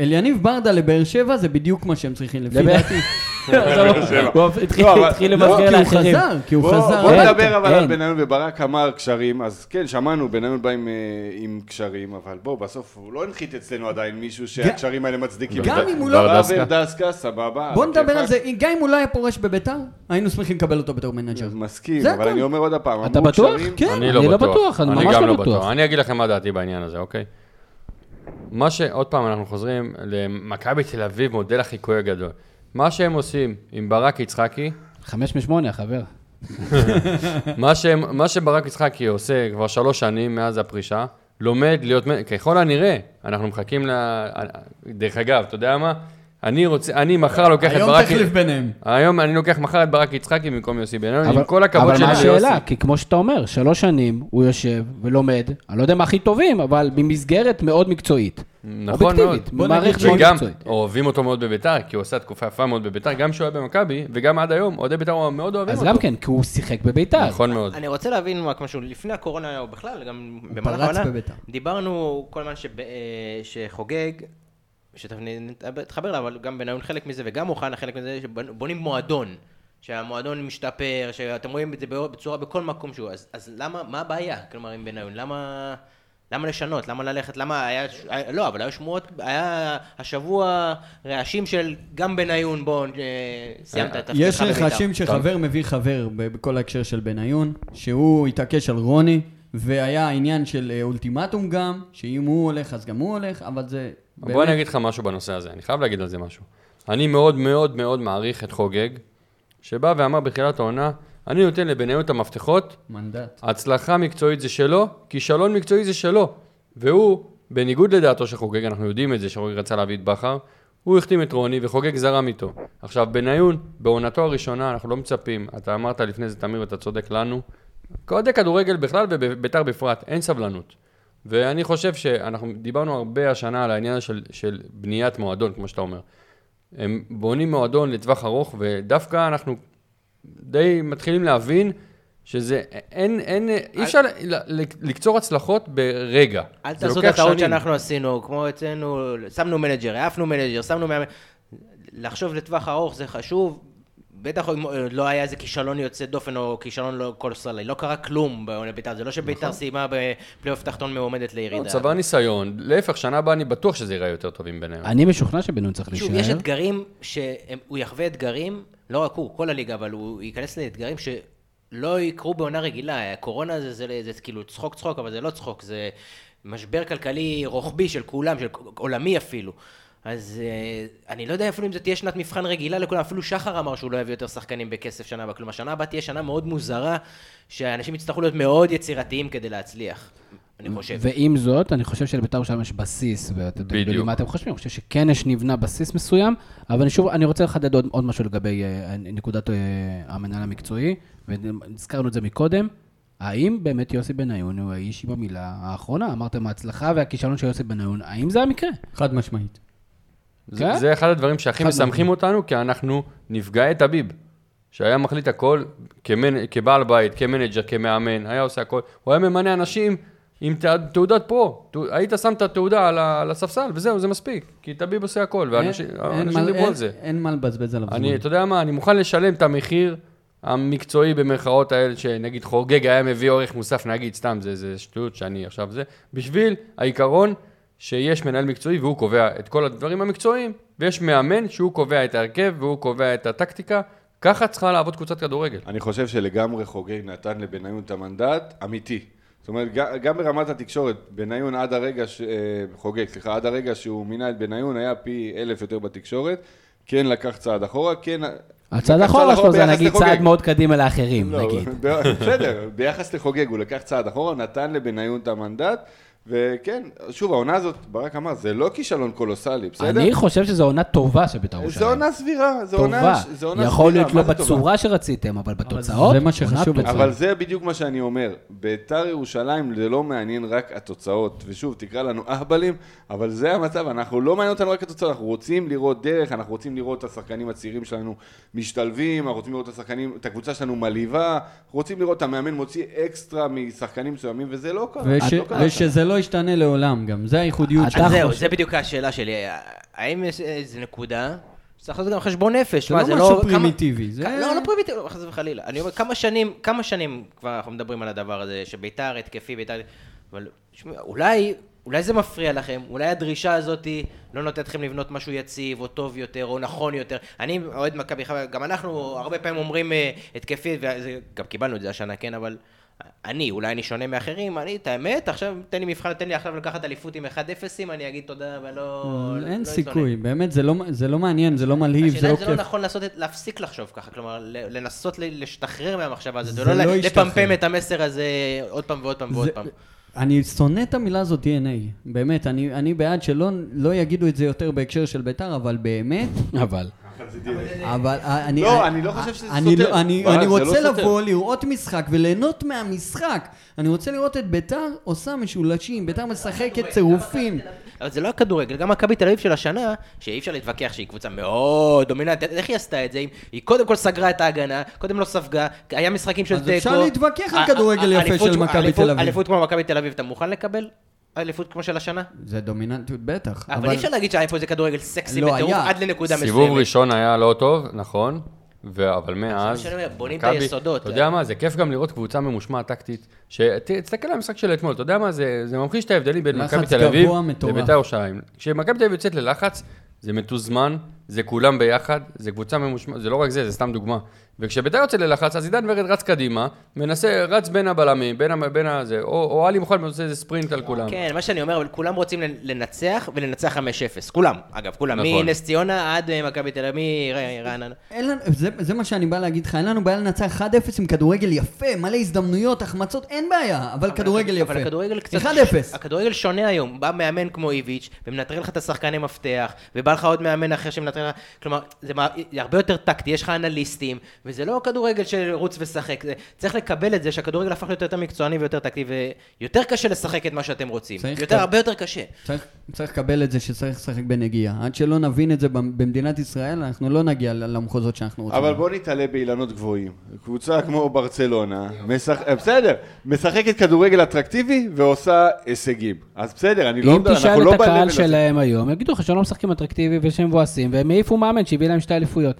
אליניב ברדה לבאר שבע זה בדיוק מה שהם צריכים, לפי דעתי. הוא התחיל- לא, התחיל לא, למסגר כי הוא לאחרים. חזר, כי הוא חזר. בוא אין, נדבר אבל על. בניון וברק אמר קשרים, אז כן, שמענו, בניון בא עם, אה, עם קשרים, אבל בוא, בסוף הוא לא הנחית אצלנו עדיין מישהו שהקשרים האלה מצדיקים. גם. אם הוא לא- בר דסקה, סבבה. בוא נדבר. על זה, גם אם הוא לא היה פורש בביתר, היינו שמחים לקבל אותו בתור מנג'ר. מסכים, אבל. אני אומר עוד פעם, אתה בטוח? כן. אני לא לא בטוח. אני ממש לא בטוח. אני אגיד לכם מה דעתי בעניין הזה, אוקיי? מה ש... עוד פעם, אנחנו חוזרים למכבי תל אביב, מודל החיקוי הגדול. מה שהם עושים עם ברק יצחקי, חמש משמונה, חבר. מה, שהם, מה שברק יצחקי עושה כבר שלוש שנים מאז הפרישה, לומד להיות, ככל הנראה, אנחנו מחכים ל... דרך אגב, אתה יודע מה? אני רוצה, אני מחר לוקח את היום ברק... תחליף ביניהם. היום אני לוקח מחר את ברק יצחקי במקום יוסי בניון, עם אבל- כל הכבוד אבל שלי מה ליוסי. השאלה? כי כמו שאתה אומר, שלוש שנים הוא יושב ולומד, אני לא יודע מה הכי טובים, אבל במסגרת מאוד מקצועית. נכון מאוד. אובייקטיבית, במערכת מאוד וגם מקצועית. אוהבים אותו מאוד בביתר, כי הוא עשה תקופה יפה מאוד בביתר, גם כשהוא היה במכבי, וגם עד היום, אוהדי ביתר מאוד אוהבים אז אותו. גם כן, כי הוא שיחק בביתר. נכון מאוד. אני רוצה להבין רק משהו, לפני הקורונה או בכלל, גם במהלך העונה. דיברנו כל הזמן אה, שחוגג, שתכף נתחבר אליו, אבל גם בניון חלק מזה וגם אוחנה חלק מזה, שבונים מועדון, שהמועדון משתפר, שאתם רואים את זה בצורה בכל מקום שהוא, אז, אז למה, מה הבעיה, כלומר עם בניון, למה... למה לשנות? למה ללכת? למה היה... היה- לא, אבל היו שמועות, היה השבוע רעשים של גם בניון, בוא, אה, סיימת את תפקידך יש בבית"ר. רחשים שחבר מביא חבר בכל ההקשר של בניון, שהוא התעקש על רוני, והיה עניין של אה, אולטימטום גם, שאם הוא הולך אז גם הוא הולך, אבל זה... בוא באמת- אני אגיד לך משהו בנושא הזה, אני חייב להגיד על זה משהו. אני מאוד מאוד מאוד מעריך את חוגג, שבא ואמר בתחילת העונה, אני נותן לבניון את המפתחות, מנדט. הצלחה מקצועית זה שלו, כישלון מקצועי זה שלו. והוא, בניגוד לדעתו של חוגג, אנחנו יודעים את זה, שחוגג רצה להביא את בכר, הוא החתים את רוני וחוגג זרם איתו. עכשיו, בניון, בעונתו הראשונה, אנחנו לא מצפים, אתה אמרת לפני זה, תמיר, ואתה צודק לנו, כאוהדי כדורגל בכלל וביתר בפרט, אין סבלנות. ואני חושב שאנחנו דיברנו הרבה השנה על העניין של, של בניית מועדון, כמו שאתה אומר. הם בונים מועדון לטווח ארוך, ודווקא אנחנו די מתחילים להבין שזה, אין, אין, אי אפשר ל- ל- לקצור הצלחות ברגע. אל תעשו את הטעות. שאנחנו עשינו, כמו אצלנו, שמנו מנג'ר, העפנו מנג'ר, שמנו. לחשוב לטווח ארוך זה חשוב, בטח אם לא היה איזה כישלון יוצא דופן או כישלון לא קולוסאלי, לא קרה כלום בעונה בית"ר, זה לא שבית"ר סיימה בפלייאוף תחתון מועמדת לא, לירידה. צבר ניסיון, להפך, שנה הבאה אני בטוח שזה ייראה יותר טוב עם ביניהם. אני משוכנע שבניון צריך שוב, יש להישאר. אתגרים שהוא יחווה אתגרים, לא רק הוא, כל הליגה, אבל הוא ייכנס לאתגרים שלא יקרו בעונה רגילה. הקורונה זה, זה, זה, זה כאילו צחוק צחוק, אבל זה לא צחוק, זה משבר כלכלי רוחבי של כולם, של עולמי אפילו. אז אה, אני לא יודע אפילו אם זה תהיה שנת מבחן רגילה לכולם, אפילו שחר אמר שהוא לא יביא יותר שחקנים בכסף שנה הבאה. כלומר, שנה הבאה תהיה שנה מאוד מוזרה, שאנשים יצטרכו להיות מאוד יצירתיים כדי להצליח, אני חושב. ועם זאת, אני חושב שלבית"ר ירושלים יש בסיס, ואתם בדיוק. מה אתם חושבים, אני חושב שכן יש נבנה בסיס מסוים, אבל אני שוב, אני רוצה לחדד עוד, עוד משהו לגבי אה, נקודת אה, המנהל המקצועי, והזכרנו את זה מקודם. האם באמת יוסי בניון הוא האיש עם המילה האחרונה? אמרתם ההצלחה והכישלון של יוסי בניון, האם זה המקרה? חד משמעית. זה, כן? זה אחד הדברים שהכי משמחים אותנו, כי אנחנו נפגעי טביב. שהיה מחליט הכל כמנ... כבעל בית, כמנג'ר, כמאמן, היה עושה הכל. הוא היה ממנה אנשים עם תע... תעודת פרו. ת... היית שם את התעודה על, ה... על הספסל, וזהו, זה מספיק. כי טביב עושה הכל, ואנשים דיברו על זה. אין מה לבזבז עליו זמן. אני, אתה יודע מה, אני מוכן לשלם את המחיר המקצועי במרכאות האלה, שנגיד חוגג היה מביא עורך מוסף, נגיד, סתם, זה, זה שטות שאני עכשיו זה, בשביל העיקרון שיש מנהל מקצועי והוא קובע את כל הדברים המקצועיים, ויש מאמן שהוא קובע את ההרכב והוא קובע את הטקטיקה, ככה צריכה לעבוד קבוצת כדורגל. אני חושב שלגמרי חוגג נתן לבניון את המנדט אמיתי. זאת אומרת, גם ברמת התקשורת, בניון עד הרגע, ש... אה, חוגג, סליחה, עד הרגע שהוא מינה את בניון, היה פי אלף יותר בתקשורת, כן לקח צעד אחורה, כן... הצעד האחרון שלו זה נגיד לחוגג. צעד מאוד קדימה לאחרים, לא, נגיד. בסדר, ביחס לחוגג הוא לקח צעד אחורה, נתן לבניון את המנדט, וכן, שוב, העונה הזאת, ברק אמר, זה לא כישלון קולוסלי, בסדר? אני חושב שזו עונה טובה של בית"ר זו ירושלים. עונה סבירה, זו עונה טובה. זו עונה יכול סבירה, להיות לא? בצורה שרציתם, אבל בתוצאות, זה מה שחשוב. אצלנו. אבל זה בדיוק מה שאני אומר. ביתר ירושלים זה לא מעניין רק התוצאות. ושוב, תקרא לנו אהבלים, אבל זה המצב, אנחנו לא מעניין אותנו רק התוצאות, אנחנו רוצים לראות דרך, אנחנו רוצים לראות את השחקנים הצעירים שלנו משתלבים, אנחנו רוצים לראות את השחקנים, את הקבוצה שלנו מלהיבה, אנחנו רוצים לראות את המאמן מוציא אקסטרה משחקנים מסוימים, וזה לא קרה. וש- לא קרה. ושזה לא ישתנה לעולם גם, זה הייחודיות אתה שלו. אז זהו, זה בדיוק השאלה שלי. האם איזו נקודה צריך לעשות גם חשבון נפש. זה מה, לא משהו כמה- פרימיטיבי, זה- לא, לא פרימיטיבי, חס וחלילה. אני אומר, כמה שנים, כמה שנים כבר אנחנו מדברים על הדבר הזה, שביתר התקפי, ביתר... אבל אולי, אולי זה מפריע לכם, אולי הדרישה הזאת לא נותנת לכם לבנות משהו יציב, או טוב יותר, או נכון יותר. אני אוהד מכבי חיפה, גם אנחנו הרבה פעמים אומרים אה, התקפי, וגם קיבלנו את זה השנה, כן, אבל... אני, אולי אני שונה מאחרים, אני, את האמת, עכשיו תן לי מבחן, תן לי עכשיו לקחת אליפות עם 1-0, אני אגיד תודה, ולא... לא אין אתלונן. סיכוי, באמת, זה לא- זה לא מעניין, זה לא מלהיב, זה השאלה לא אם זה לא כיף. נכון לעשות, להפסיק לחשוב ככה, כלומר, ל- לנסות ל- להשתחרר מהמחשבה הזאת, זה ולא לא. לפמפם את המסר הזה עוד פעם ועוד פעם ועוד זה- פעם. אני שונא את המילה הזאת DNA, באמת, אני, אני בעד שלא לא יגידו את זה יותר בהקשר של בית"ר, אבל באמת, אבל. אבל אני... לא, אני לא חושב שזה אני סותר. לא- אני, זה לא רוצה. לבוא, לראות משחק וליהנות מהמשחק. אני רוצה לראות את בית"ר עושה משולשים, בית"ר משחקת צירופים. אבל זה לא הכדורגל, גם מכבי תל אביב של השנה, שאי אפשר להתווכח שהיא קבוצה מאוד דומיננטית, איך היא עשתה את זה? היא קודם כל סגרה את ההגנה, קודם לא ספגה, היה משחקים של אז תיקו. אפשר להתווכח על ה- כדורגל יפה של מכבי תל אביב. אליפות כמו מכבי תל אביב, אתה מוכן לקבל? אליפות כמו של השנה? זה דומיננטיות בטח. אבל אי אפשר להגיד שהיה פה איזה כדורגל סקסי לא, בטירוף היה. עד לנקודה מסוימת. סיבוב ראשון היה לא טוב, נכון, ו- אבל מאז... בונים את היסודות. אתה יודע מה, זה כיף גם לראות קבוצה ממושמעת טקטית. שתסתכל על המשחק של אתמול, אתה יודע מה, זה זה ממחיש את ההבדלים בין מכבי תל אביב. לבית"ר ירושלים. כשמכבי תל אביב יוצאת ללחץ, זה מתוזמן, זה כולם ביחד, זה קבוצה ממושמעת, זה לא רק זה, זה סתם דוגמה. וכשבית"ר יוצא ללחץ, אז עידן ורד רץ קדימה, מנסה, רץ בין הבלמים, בין ה- בין הזה, או או עלי מוחמד עושה איזה ספרינט על כולם. כן, מה שאני אומר, אבל כולם רוצים לנצח ולנצח 5-0. כולם, אגב, כולם. נכון. מנס ציונה עד אה, מכבי תל אביב, לנו, זה, זה מה שאני בא להגיד לך, אין לנו בעיה לנצח 1-0 עם כדורגל יפה, מלא הזדמנויות, החמצות, אין בעיה, אבל כדורגל יפה. אבל הכדורגל קצת... 1-0. הכדורגל שונה היום. בא מאמן כמו איביץ' ומנטרל לך את השחקני מפתח, ובא לך עוד מאמן אחר שמנטרל לך... כלומר, זה הרבה יותר טקטי, יש לך אנליסטים, וזה לא כדורגל של רוץ ושחק. זה- צריך לקבל את זה שהכדורגל הפך להיות יותר מקצועני ויותר טקטי, ויותר קשה לשחק את מה שאתם רוצים. יותר, כ- הרבה יותר קשה. צריך, צריך לקבל את זה שצריך לשחק בנגיעה. עד שלא נבין את זה במ- במדינת ישראל, אנחנו לא נגיע ל- למחוזות שאנחנו רוצים. אבל בוא נתעלה באילנות גבוהים. קבוצה כמו ברצלונה, משח... אה, בסדר, משחקת כדורגל אטרקטיבי ועושה הישגים. אז בסדר, אני לא אם יודע, אנחנו תשאל לא את הקהל ב-level הזה. שלהם היום, יגידו לך שהם לא משחקים אטרקטיבי ושהם מבואסים, והם העיפו מאמן שהביא להם שתי אליפויות.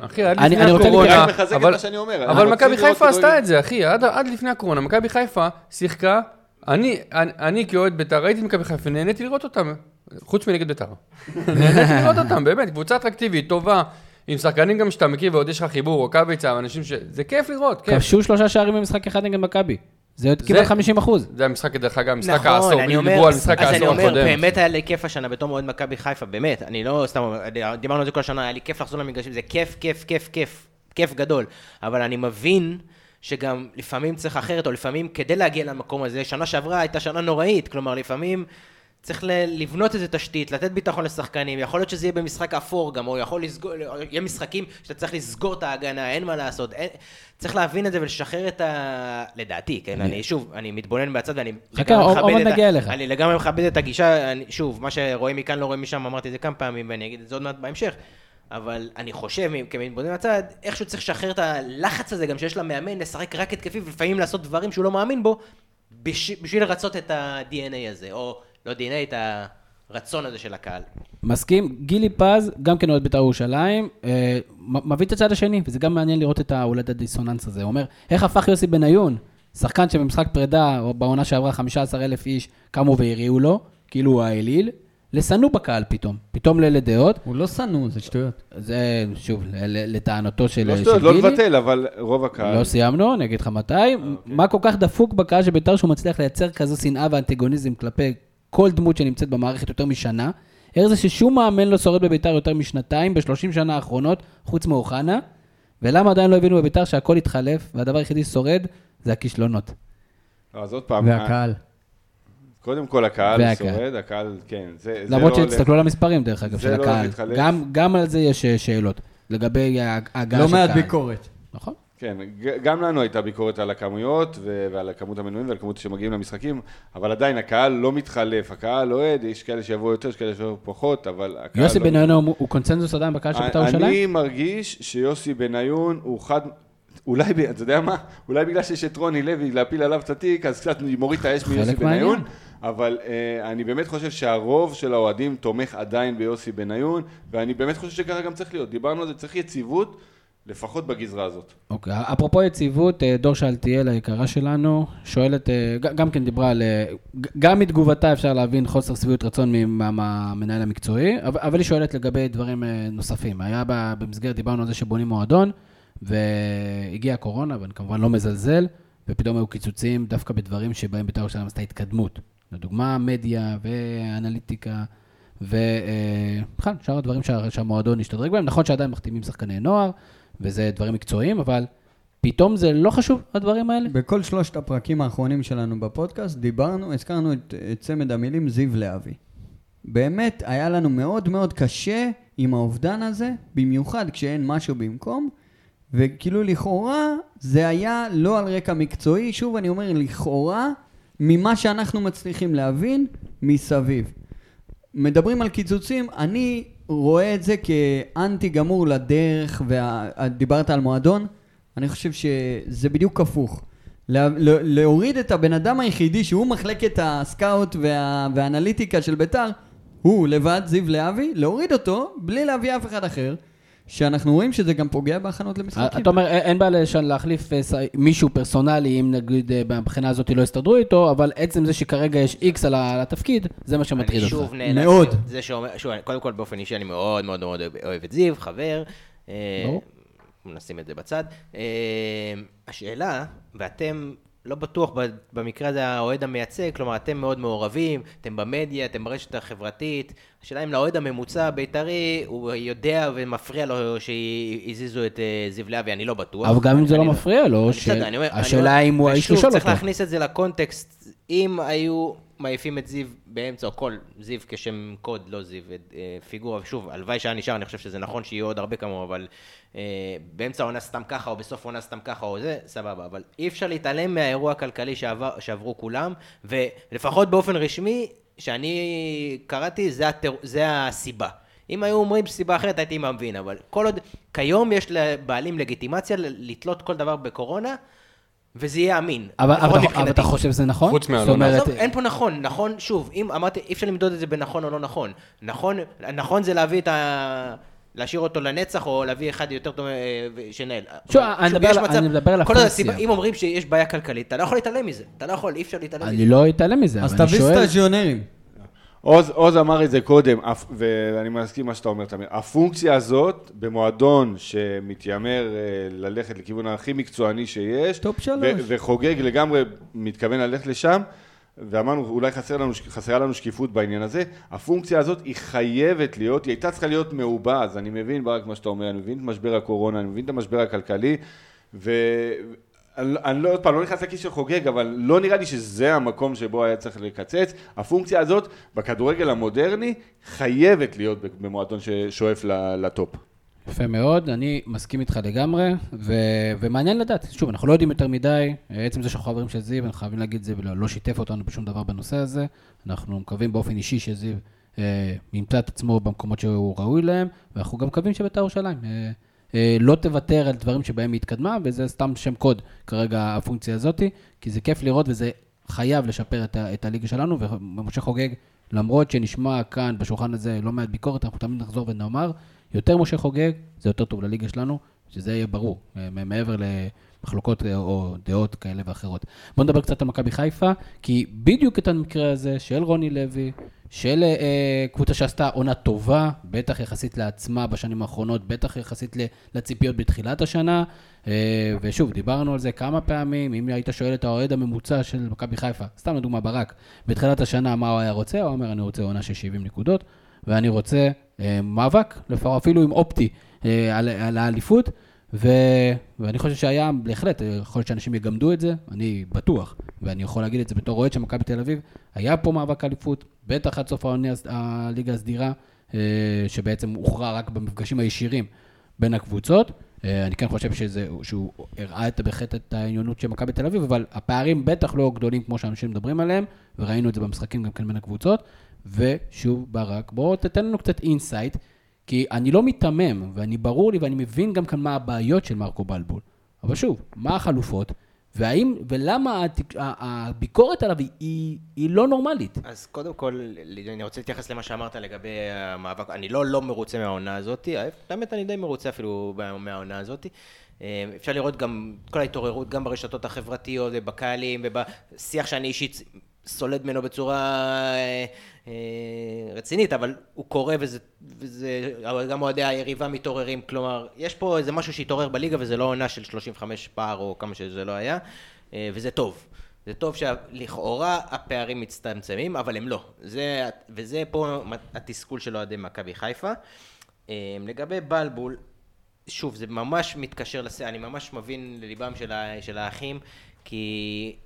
אחי, עד אני- לפני אני הקורונה, אני מחזק את אבל- מה שאני אומר, אנחנו אבל רוצים מכבי חיפה. עשתה את זה, אחי, עד עד לפני הקורונה, מכבי חיפה שיחקה, אני אני- אני כאוהד בית"ר, ראיתי את מכבי חיפה, נהניתי לראות אותם, חוץ מנגד בית"ר. נהניתי לראות אותם, באמת, קבוצה אטרקטיבית, טובה, עם שחקנים גם שאתה מכיר ועוד יש לך חיבור, רוקאביצה, אנשים ש... זה כיף לראות, כיף. כבשו שלושה שערים במשחק אחד נגד מכבי. זה עוד כמעט 50 אחוז. זה המשחק, דרך אגב, משחק נכון, העשור, אני בדיוק אומר, דיברו על משחק אז אני העשור אומר, הקודם. באמת היה לי כיף השנה בתור אוהד מכבי חיפה, באמת, אני לא סתם אומר, דיברנו על זה כל השנה, היה לי כיף לחזור למגרשים, זה כיף, כיף, כיף, כיף, כיף גדול, אבל אני מבין שגם לפעמים צריך אחרת, או לפעמים כדי להגיע למקום הזה, שנה שעברה הייתה שנה נוראית, כלומר לפעמים צריך לבנות איזה תשתית, לתת ביטחון לשחקנים, יכול להיות שזה יהיה במשחק אפור גם, או יכול לסגור, יהיה משחקים שאתה צריך לסגור את ההגנה, אין מה לעשות, אין, צריך להבין את זה ולשחרר את ה... לדעתי, כן, אני שוב, אני מתבונן מהצד ואני... חכה, עוד- נגיע אליך. אני לגמרי מכבד את הגישה, אני, שוב, מה שרואים מכאן לא רואים משם, אמרתי את זה כמה פעמים ואני אגיד את זה עוד מעט בהמשך, אבל אני חושב, כמתבונן מהצד, איכשהו צריך לשחרר את הלחץ הזה גם שיש למאמן, לשחק רק התקפי ולפעמים לעשות דברים שהוא לא מאמין בו, בש, בשביל לרצות את ה-DNA הזה, או לא DNA, את הרצון הזה של הקהל. מסכים, גילי פז, גם כן אוהד בית"ר ירושלים, אה, מביא את הצד השני, וזה גם מעניין לראות את ההולד הדיסוננס הזה. הוא אומר, איך הפך יוסי בניון, שחקן שבמשחק פרידה, או בעונה שעברה 15 אלף איש, קמו והריעו לו, כאילו הוא האליל, לשנוא בקהל פתאום, פתאום לדעות. הוא לא שנוא, זה שטויות. זה, שוב, לטענתו של לא שטויות, לא גילי. לבטל, אבל רוב הקהל. לא סיימנו, אני אגיד לך מתי. מה כל כך דפוק בקהל של בית"ר שהוא מצליח לייצר כזו שנאה ואנטגוניזם כלפי כל דמות שנמצאת במערכת יותר משנה? איך זה ששום מאמן לא שורד בבית"ר יותר משנתיים ב-30 שנה האחרונות, חוץ מאוחנה? ולמה עדיין לא הבינו בבית"ר שהכל התחלף, והדבר היחידי שורד זה הכישלונות. אז עוד פעם, והקהל. קודם כל הקהל והקהל. שורד, הקהל, כן, זה זה למרות לא הולך. שהסתכלו על המספרים, דרך אגב, של לא הקהל. גם- גם על זה יש אה, שאלות, לגבי ההגעה לא של קהל. מעט ביקורת. נכון. כן, גם לנו הייתה ביקורת על הכמויות ועל כמות המנויים ועל כמות שמגיעים למשחקים, אבל עדיין הקהל לא מתחלף, הקהל אוהד, יש כאלה שיבואו יותר, יש כאלה שיבואו פחות, אבל הקהל יוסי לא... בניון הוא הוא קונצנזוס עדיין בקהל של בית"ר ירושלים? אני מרגיש שיוסי בניון הוא חד... אולי, אתה יודע מה? אולי בגלל שיש את רוני לוי להפיל עליו את התיק, אז קצת מוריד את האש מיוסי בניון. אבל אה, אני באמת חושב שהרוב של האוהדים תומך עדיין ביוסי בניון, ואני באמת חושב שככה גם צריך להיות. דיברנו על זה, צריך יציבות, לפחות בגזרה הזאת. אוקיי, אפרופו יציבות, אה, דור שאלתיאל היקרה שלנו, שואלת, אה, גם כן דיברה על, אה, גם מתגובתה אפשר להבין חוסר שביעות רצון מה- מהמנהל המקצועי, אבל היא שואלת לגבי דברים נוספים. היה במסגרת, דיברנו על זה שבונים מועדון, והגיעה הקורונה, ואני כמובן לא מזלזל, ופתאום היו קיצוצים דווקא בדברים שבהם בית"ר ירושלים עשתה התקדמות. לדוגמה, מדיה ואנליטיקה, ובכלל, שאר הדברים שה- שהמועדון השתדרג בהם. נכון שעדיין מחתימים שחקני נוער, וזה דברים מקצועיים, אבל פתאום זה לא חשוב, הדברים האלה? בכל שלושת הפרקים האחרונים שלנו בפודקאסט דיברנו, הזכרנו את, את צמד המילים זיו להבי. באמת, היה לנו מאוד מאוד קשה עם האובדן הזה, במיוחד כשאין משהו במקום, וכאילו לכאורה זה היה לא על רקע מקצועי, שוב אני אומר לכאורה, ממה שאנחנו מצליחים להבין מסביב. מדברים על קיצוצים, אני רואה את זה כאנטי גמור לדרך, ודיברת על מועדון, אני חושב שזה בדיוק הפוך. לה- להוריד את הבן אדם היחידי שהוא מחלקת הסקאוט וה, והאנליטיקה של ביתר, הוא לבד, זיו להבי, להוריד אותו בלי להביא אף אחד אחר, שאנחנו רואים שזה גם פוגע בהכנות למשחקים. אתה אומר, אין- בעיה לשן- להחליף אה, מישהו פרסונלי, אם נגיד אה, מבחינה הזאת לא יסתדרו איתו, אבל עצם זה שכרגע יש איקס על התפקיד, זה מה שמטריד אני אותך. שוב נאלץ... מאוד. זה שאומר, שוב, קודם כל באופן אישי אני מאוד מאוד מאוד אוהב- את זיו, חבר. אה, ברור. נשים את זה בצד. אה, השאלה, ואתם לא בטוח במקרה הזה האוהד המייצג, כלומר אתם מאוד מעורבים, אתם במדיה, אתם ברשת החברתית. השאלה אם לאוהד הממוצע הבית"רי, הוא יודע ומפריע לו שהזיזו את אה, זיו להבי, אני לא בטוח. אבל גם אם זה לא מפריע לו, השאלה האם הוא האיש לשאול צריך אותו. להכניס את זה לקונטקסט, אם היו מעיפים את זיו באמצע, או כל זיו כשם קוד, לא זיו, אה, פיגורה, שוב, הלוואי שהיה נשאר, אני חושב שזה נכון שיהיו עוד הרבה כמוהו, אבל אה, באמצע העונה סתם ככה, או בסוף העונה סתם ככה, או זה, סבבה, אבל אי אפשר להתעלם מהאירוע הכלכלי שעבר, שעברו כולם, ולפחות באופן רשמי, שאני קראתי, זה, התר... זה הסיבה. אם היו אומרים סיבה אחרת, הייתי מבין, אבל כל עוד, כיום יש לבעלים לגיטימציה לתלות כל דבר בקורונה, וזה יהיה אמין. אבל לפחות אבל אתה- אבל. אתה חושב שזה נכון? חוץ זאת מהאלונה. אומרת, עזוב, אין פה נכון, נכון, שוב, אם אמרתי, אי אפשר למדוד את זה בנכון או לא נכון. נכון, נכון זה להביא את ה... להשאיר אותו לנצח, או להביא אחד יותר טוב אה, שנהל. שוב, אני מדבר על- מצב- אני מדבר על כל הפונקציה. הסיבה- אם אומרים שיש בעיה כלכלית, אתה לא יכול להתעלם מזה. אתה לא יכול, אי אפשר להתעלם מזה. אני לא אתעלם מזה, אז אבל אני תביא שואל... עוז, עוז אמר את זה קודם, ואני מסכים מה שאתה אומר, תמיר. הפונקציה הזאת, במועדון שמתיימר אה, ללכת לכיוון הכי מקצועני שיש, top שלוש. וחוגג לגמרי מתכוון ללכת לשם, ואמרנו, אולי חסר לנו, חסרה לנו שקיפות בעניין הזה, הפונקציה הזאת היא חייבת להיות, היא הייתה צריכה להיות מעובה, אז אני מבין ברק מה שאתה אומר, אני מבין את משבר הקורונה, אני מבין את המשבר הכלכלי, ו... אני, אני לא, עוד פעם, לא נכנס לכיס של חוגג, אבל לא נראה לי שזה המקום שבו היה צריך לקצץ. הפונקציה הזאת, בכדורגל המודרני, חייבת להיות במועדון ששואף לטופ. יפה מאוד, אני מסכים איתך לגמרי, ו... ומעניין לדעת, שוב, אנחנו לא יודעים יותר מדי, עצם זה שאנחנו חברים של זיו, אנחנו חייבים להגיד את זה, ולא לא שיתף אותנו בשום דבר בנושא הזה, אנחנו מקווים באופן אישי שזיו אה, ימצא את עצמו במקומות שהוא ראוי להם, ואנחנו גם מקווים שבית"ר ירושלים אה, לא תוותר על דברים שבהם היא התקדמה, וזה סתם שם קוד כרגע הפונקציה הזאת, כי זה כיף לראות וזה חייב לשפר את, ה... את הליגה שלנו, ומשה חוגג, למרות שנשמע כאן בשולחן הזה לא מעט ביקורת, אנחנו תמיד נחזור ונאמר, יותר משה חוגג, זה יותר טוב לליגה שלנו, שזה יהיה ברור, אה, מעבר למחלוקות אה, או דעות כאלה ואחרות. בואו נדבר קצת על מכבי חיפה, כי בדיוק את המקרה הזה של רוני לוי, של אה, קבוצה שעשתה עונה טובה, בטח יחסית לעצמה בשנים האחרונות, בטח יחסית לציפיות בתחילת השנה, אה, ושוב, דיברנו על זה כמה פעמים, אם היית שואל את האוהד הממוצע של מכבי חיפה, סתם לדוגמה ברק, בתחילת השנה מה הוא היה רוצה, הוא אומר, אני רוצה עונה של 70 נקודות, ואני רוצה אה, מאבק, אפילו עם אופטי, אה, על, על האליפות, ו, ואני חושב שהיה, בהחלט, אה, יכול להיות שאנשים יגמדו את זה, אני בטוח, ואני יכול להגיד את זה בתור אוהד של מכבי תל אביב, היה פה מאבק אליפות, בטח עד סוף העונה, הליגה הסדירה, אה, שבעצם הוכרע רק במפגשים הישירים בין הקבוצות. אה, אני כן חושב שזה, שהוא הראה את, בהחלט את העליונות של מכבי תל אביב, אבל הפערים בטח לא גדולים כמו שאנשים מדברים עליהם, וראינו את זה במשחקים גם כן בין הקבוצות. ושוב, ברק, בואו תתן לנו קצת insight, כי אני לא מיתמם, ואני ברור לי ואני מבין גם כאן מה הבעיות של מרקו בלבול. אבל שוב, מה החלופות, והאם, ולמה התק- הביקורת עליו היא- היא, לא נורמלית? אז קודם כל, אני רוצה להתייחס למה שאמרת לגבי המאבק. אני לא לא מרוצה מהעונה הזאת, האמת אני די מרוצה אפילו מהעונה הזאת. אה, אפשר לראות גם כל ההתעוררות, גם ברשתות החברתיות ובקהלים ובשיח שאני אישית סולד ממנו בצורה אה, אה, רצינית, אבל הוא קורה וזה, וזה, גם אוהדי היריבה מתעוררים, כלומר, יש פה איזה משהו שהתעורר בליגה וזה לא עונה של 35 פער או כמה שזה לא היה, אה, וזה טוב. זה טוב שלכאורה הפערים מצטמצמים, אבל הם לא. זה, וזה פה התסכול של אוהדי מכבי חיפה. אה, לגבי בלבול, שוב, זה ממש מתקשר לס... אני ממש מבין לליבם של, ה... של האחים, כי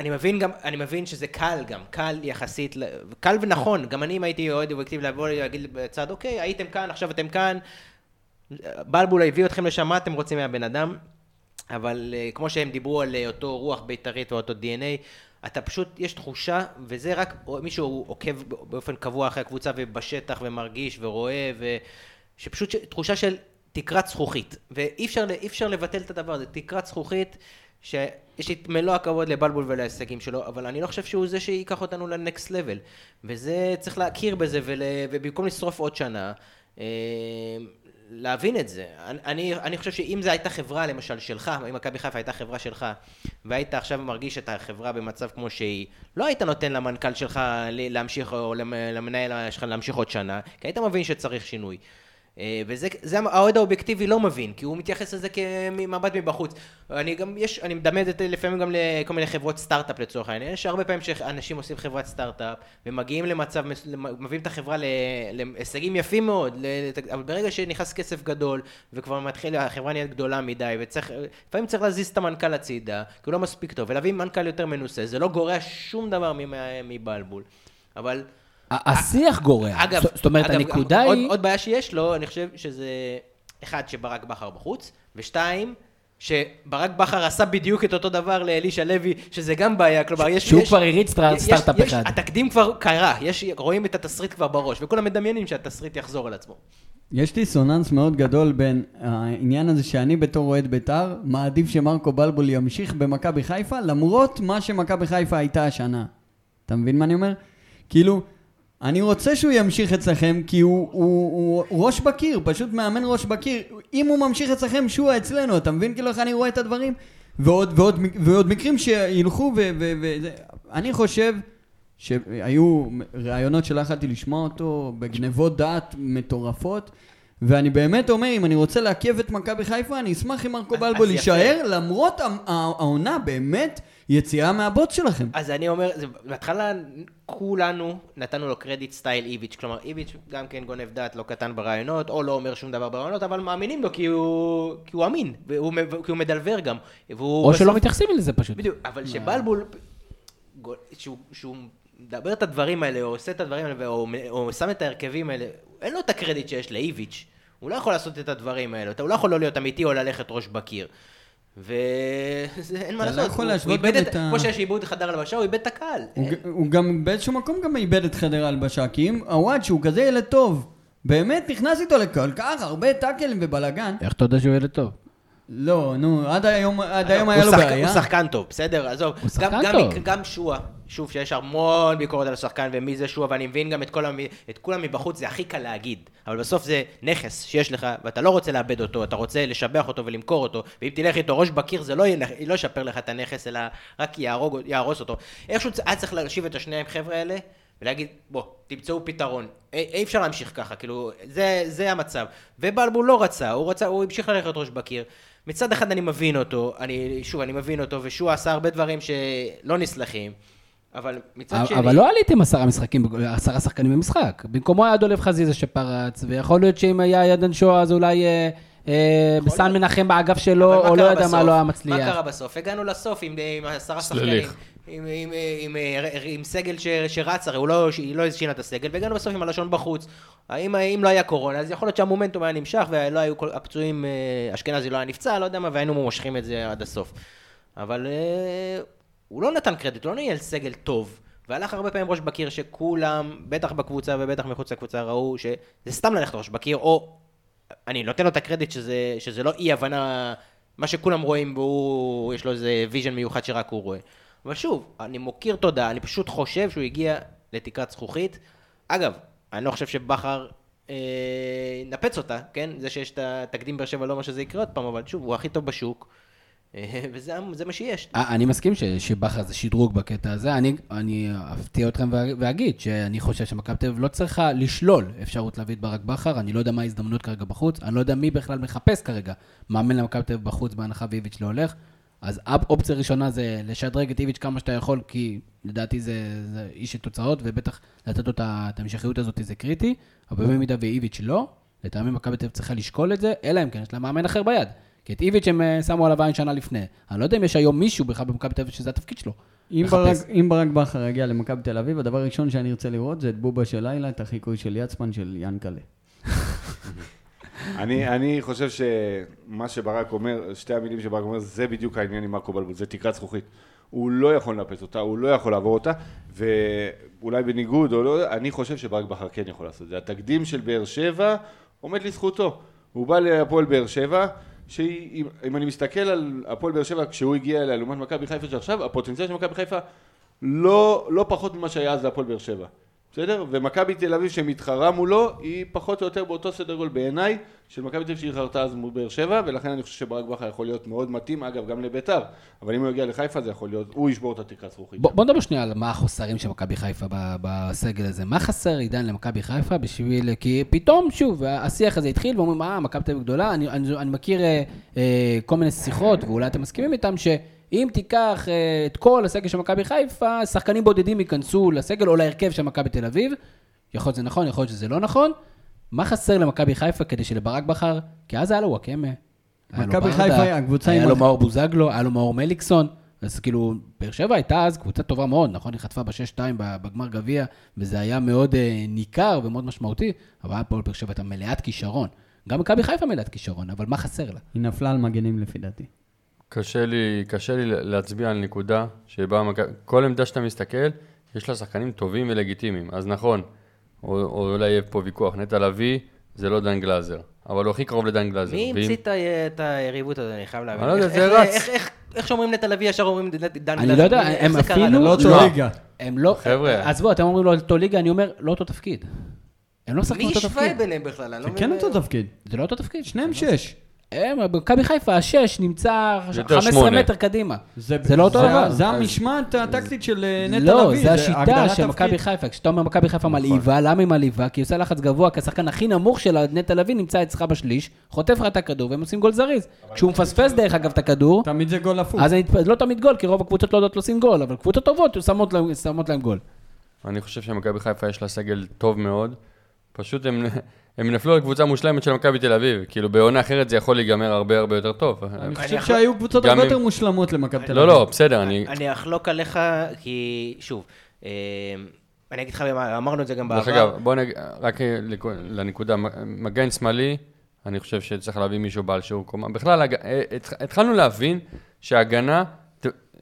אני מבין גם, אני מבין שזה קל גם, קל יחסית, קל ונכון, גם אני אם הייתי אוהד אובייקטיבי לבוא להגיד בצד, אוקיי, הייתם כאן, עכשיו אתם כאן, בלבול הביא אתכם לשם, מה אתם רוצים מהבן אדם? אבל uh, כמו שהם דיברו על uh, אותו רוח בית"רית ואותו DNA, אתה פשוט, יש תחושה, וזה רק מישהו עוקב באופן קבוע אחרי הקבוצה ובשטח ומרגיש ורואה, ו... שפשוט. תחושה של תקרת זכוכית, ואי אפשר, אפשר לבטל את הדבר הזה, תקרת זכוכית, שיש לי את מלוא הכבוד לבלבול ולהישגים שלו, אבל אני לא חושב שהוא זה שייקח אותנו לנקסט לבל, וזה, צריך להכיר בזה, ול... ובמקום לשרוף עוד שנה, אה, להבין את זה. אני, אני חושב שאם זו הייתה חברה למשל שלך, אם מכבי חיפה הייתה חברה שלך, והיית עכשיו מרגיש את החברה במצב כמו שהיא, לא היית נותן למנכ"ל שלך להמשיך, או למנהל שלך להמשיך עוד שנה, כי היית מבין שצריך שינוי. אה, וזה זה האוהד האובייקטיבי לא מבין, כי הוא מתייחס לזה כמבט מבחוץ. אני גם, יש, אני מדמה את זה לפעמים גם לכל מיני חברות סטארט-אפ לצורך העניין. יש הרבה פעמים שאנשים עושים חברת סטארט-אפ, ומגיעים למצב, מביאים את החברה להישגים יפים מאוד, אבל ברגע שנכנס כסף גדול, וכבר מתחיל, החברה נהיית גדולה מדי, וצריך, לפעמים צריך להזיז את המנכ"ל הצידה, כי הוא לא מספיק טוב, ולהביא מנכ"ל יותר מנוסה, זה לא גורע שום דבר מבלבול. אבל... השיח גורע. אגב, זאת אומרת, אגב, הנקודה עוד, היא... עוד בעיה שיש לו, אני חושב שזה, אחד, שברק בכר בחוץ, ושתיים, שברק בכר עשה בדיוק את אותו דבר לאלישע לוי, שזה גם בעיה, כלומר, יש... שהוא יש, כבר הריץ יש- סטארט-אפ אחד. התקדים כבר קרה, יש, רואים את התסריט כבר בראש, וכולם מדמיינים שהתסריט יחזור על עצמו. יש דיסוננס מאוד גדול בין העניין הזה שאני בתור אוהד בית"ר, מעדיף שמרקו בלבול ימשיך במכבי חיפה, למרות מה שמכבי חיפה הייתה השנה. אתה מבין מה אני אומר? כאילו, אני רוצה שהוא ימשיך אצלכם, כי הוא, הוא, הוא, הוא ראש בקיר, פשוט מאמן ראש בקיר. אם הוא ממשיך אצלכם, שועה אצלנו, אתה מבין כאילו איך אני רואה את הדברים? ועוד, ועוד, ועוד מקרים שילכו ו... ו, ו. אני חושב שהיו ראיונות שלא יכלתי לשמוע אותו, בגנבות דעת מטורפות. ואני באמת אומר, אם אני רוצה לעכב את מכבי חיפה, אני אשמח אם מרקו אז- בלבול. יישאר, למרות העונה באמת יציאה מהבוט שלכם. אז אני אומר, זה- בהתחלה כולנו נתנו לו קרדיט סטייל איביץ', כלומר איביץ' גם כן גונב דעת לא קטן ברעיונות, או לא אומר שום דבר ברעיונות, אבל מאמינים לו כי הוא, כי הוא אמין, והוא, כי הוא מדלבר גם. והוא או בסוף- שלא מתייחסים לזה פשוט. בדיוק, אבל שבלבול, גו- שהוא, שהוא מדבר את הדברים האלה, או עושה את הדברים האלה, או, או שם את ההרכבים האלה, אין לו את הקרדיט שיש לאיביץ'. הוא לא יכול לעשות את הדברים האלה, הוא לא יכול לא להיות אמיתי או ללכת ראש בקיר. ואין מה אתה לא לעשות, יכול הוא- להשוות איבד גם את, ה- כמו שיש עיבוד חדר הלבשה, הוא איבד את הקהל. הוא, גם באיזשהו מקום גם איבד את חדר ההלבשה, כי אם הוואד שהוא כזה ילד טוב, באמת נכנס איתו לכל כך הרבה טאקלים ובלאגן, איך אתה יודע שהוא ילד טוב? לא, נו, עד היום, היום הוא היה לו בעיה. הוא שחקן טוב, בסדר, עזוב. הוא שחקן טוב. גם שועה, שוב, שיש המון ביקורת על השחקן ומי זה שועה, ואני מבין גם את, כל המ... את כולם מבחוץ, זה הכי קל להגיד. אבל בסוף זה נכס שיש לך, ואתה לא רוצה לאבד אותו, אתה רוצה לשבח אותו ולמכור אותו, ואם תלך איתו ראש בקיר, זה לא, ינ... לא ישפר לך את הנכס, אלא רק יהרוג, יהרוס אותו. איכשהו היה צריך להושיב את השני החבר'ה האלה, ולהגיד, בוא, תמצאו פתרון. אי, אי אפשר להמשיך ככה, כאילו, זה, זה המצב. ובלבול לא רצה, הוא רצה, הוא המשיך ללכת ראש בקיר. מצד אחד אני מבין אותו, אני, שוב, אני מבין אותו, ושוע עשה הרבה דברים שלא נסלחים, אבל מצד שני... אבל לא עליתם עשרה משחקים, עשרה שחקנים במשחק. במקומו היה דולב חזיזה שפרץ, ויכול להיות שאם היה ידן שואה, אז אולי אה, אה, בסן להיות. מנחם באגף שלו, מה או לא יודע מה? לא היה מה מצליח. קרה בסוף? הגענו לסוף עם, עם עשרה שחקנים. עם, עם, עם, עם, עם סגל ש, שרץ, הרי הוא לא, היא לא שינה את הסגל, והגענו בסוף עם הלשון בחוץ. האם, אם לא היה קורונה, אז יכול להיות שהמומנטום היה נמשך, ולא היו כל הפצועים, אה, אשכנזי לא היה נפצע, לא יודע מה, והיינו מושכים את זה עד הסוף. אבל אה, הוא לא נתן קרדיט, לא ניהל סגל טוב. והלך הרבה פעמים ראש בקיר שכולם, בטח בקבוצה ובטח מחוץ לקבוצה, ראו שזה סתם ללכת ראש בקיר, או אני נותן לו את הקרדיט שזה, שזה לא אי הבנה מה שכולם רואים, והוא, יש לו איזה vision מיוחד שרק הוא רואה. אבל שוב, אני מוקיר תודה, אני פשוט חושב שהוא הגיע לתקרת זכוכית. אגב, אני לא חושב שבכר אה, ינפץ אותה, כן? זה שיש את התקדים באר שבע לא אומר שזה יקרה עוד פעם, אבל שוב, הוא הכי טוב בשוק. וזה זה מה שיש. אה, אני מסכים שבכר זה שדרוג בקטע הזה. אני, אפתיע אתכם וא- ואגיד שאני חושב שמכבי תל אביב לא צריכה לשלול אפשרות להביא את ברק בכר. אני לא יודע מה ההזדמנות כרגע בחוץ, אני לא יודע מי בכלל מחפש כרגע מאמן למכבי תל אביב בחוץ בהנחה ואיביץ' לא הולך. אז אופ- אופציה ראשונה זה לשדרג את איביץ' כמה שאתה יכול, כי לדעתי זה, איש של תוצאות, ובטח לתת לו את ההמשכיות הזאת זה קריטי. אבל במידה ואיביץ' לא, לטעמי מכבי תל אביב צריכה לשקול את זה, אלא אם כן יש לה מאמן אחר ביד. כי את איביץ' הם אה, שמו עליו עין שנה לפני. אני לא יודע אם יש היום מישהו בכלל במכבי תל אביב שזה התפקיד שלו. אם. ברק, אם ברק בכר יגיע למכבי תל אביב, הדבר הראשון שאני ארצה לראות זה את בובה של לילה, את החיקוי של יצמן של ינקלה. אני, אני חושב שמה שברק אומר, שתי המילים שברק אומר, זה בדיוק העניין עם מרקו בלבול, זה תקרת זכוכית. הוא לא יכול לנפץ אותה, הוא לא יכול לעבור אותה, ואולי בניגוד או לא, אני חושב שברק בכר כן יכול לעשות את זה. התקדים של באר שבע עומד לזכותו. הוא בא להפועל באר שבע, שאם אם אני מסתכל על הפועל באר שבע כשהוא הגיע אליה לעומת מכבי חיפה של עכשיו, הפוטנציאל של מכבי חיפה לא, לא פחות ממה שהיה אז להפועל באר שבע. בסדר? ומכבי תל אביב שמתחרה מולו היא פחות או יותר באותו סדר גודל בעיניי של מכבי תל אביב שהיא חרתה אז מול באר שבע ולכן אני חושב שברק בכר יכול להיות מאוד מתאים אגב גם לביתר אבל אם הוא יגיע לחיפה זה יכול להיות הוא ישבור את התקרת זכוכית. בוא, בוא נדבר שנייה על מה החוסרים של מכבי חיפה בסגל הזה. מה חסר עידן למכבי חיפה בשביל... כי פתאום, שוב, השיח הזה התחיל ואומרים, אה, מכבי תל אביב גדולה. אני, אני, אני מכיר אה, אה, כל מיני שיחות, ואולי אתם מסכימים איתם, שאם תיקח אה, את כל הסגל של מכבי חיפה, שחקנים בודדים ייכנסו לסגל או להרכב של מכבי תל אביב. יכול להיות שזה נכון, יכול להיות שזה לא נכון. מה חסר למכבי חיפה כדי שלברק בכר, כי אז היה לו וואקמה. מכבי חיפה הקבוצה היה עם לו מאור בוזגלו, היה לו מאור מליקסון. אז כאילו, באר שבע הייתה אז קבוצה טובה מאוד, נכון? היא חטפה ב-6-2 בגמר גביע, וזה היה מאוד אה, ניכר ומאוד משמעותי, אבל הפועל באר שבע הייתה מלאת כישרון. גם מכבי חיפה מלאת כישרון, אבל מה חסר לה? היא נפלה על מגנים לפי דעתי. קשה לי, קשה לי להצביע על נקודה שבה כל עמדה שאתה מסתכל, יש לה שחקנים טובים ולגיטימיים. אז נכון, או, או אולי יהיה פה ויכוח, נטע לביא זה לא דן גלאזר, אבל הוא הכי קרוב לדן גלאזר. מי ואם- המציא את היריבות הזאת? אני חייב להבין. אני לא יודע, איך- זה איך- רץ. איך- איך- איך שאומרים לתל אביב ישר אומרים דן אני גלאזר? לא יודע, איך הם אפילו... לא אותו לא, ליגה. הם לא... חבר'ה. עזבו, אתם אומרים לו אותו ליגה, אני אומר, לא אותו תפקיד. הם לא משחקים מי אותו ישווה תפקיד. ביניהם בכלל? אני לא זה. כן אותו תפקיד. זה לא אותו תפקיד. שניהם שש. הם, במכבי חיפה, השש נמצא יותר 15 שמונה. מטר קדימה. זה לא אותו זה- דבר. זה המשמעת הטקטית של אה, נטע לביא. לא, זה השיטה של. מכבי חיפה. כשאתה אומר מכבי חיפה נכון. מלהיבה, למה היא מלהיבה? כי היא עושה לחץ גבוה, כי השחקן הכי נמוך שלה, נטע לביא, נמצא אצלך בשליש, חוטף לך את הכדור, והם עושים גול זריז. כשהוא מפספס דרך אגב את הכדור, תמיד זה גול הפוך. אז אני- זה לא תמיד גול, כי רוב הקבוצות לא יודעות לשים גול, אבל קבוצות טובות שמות להם גול. אני חושב שמכבי חיפה יש לה סגל טוב מאוד. פשוט הם, הם נפלו על קבוצה מושלמת של מכבי תל אביב. כאילו בעונה אחרת זה יכול להיגמר הרבה הרבה יותר טוב. אני חושב שהיו קבוצות הרבה יותר מושלמות למכבי תל לא, אביב. לא, בסדר, אני... אני אחלוק עליך, כי שוב, אה, אני אגיד לך, אמרנו את זה גם דרך בעבר. אגב, בוא נגיד, רק אה, לנקודה, מגן שמאלי, אני חושב שצריך להביא מישהו בעל שיעור קומה. בכלל, אה, התח- התחלנו להבין שהגנה,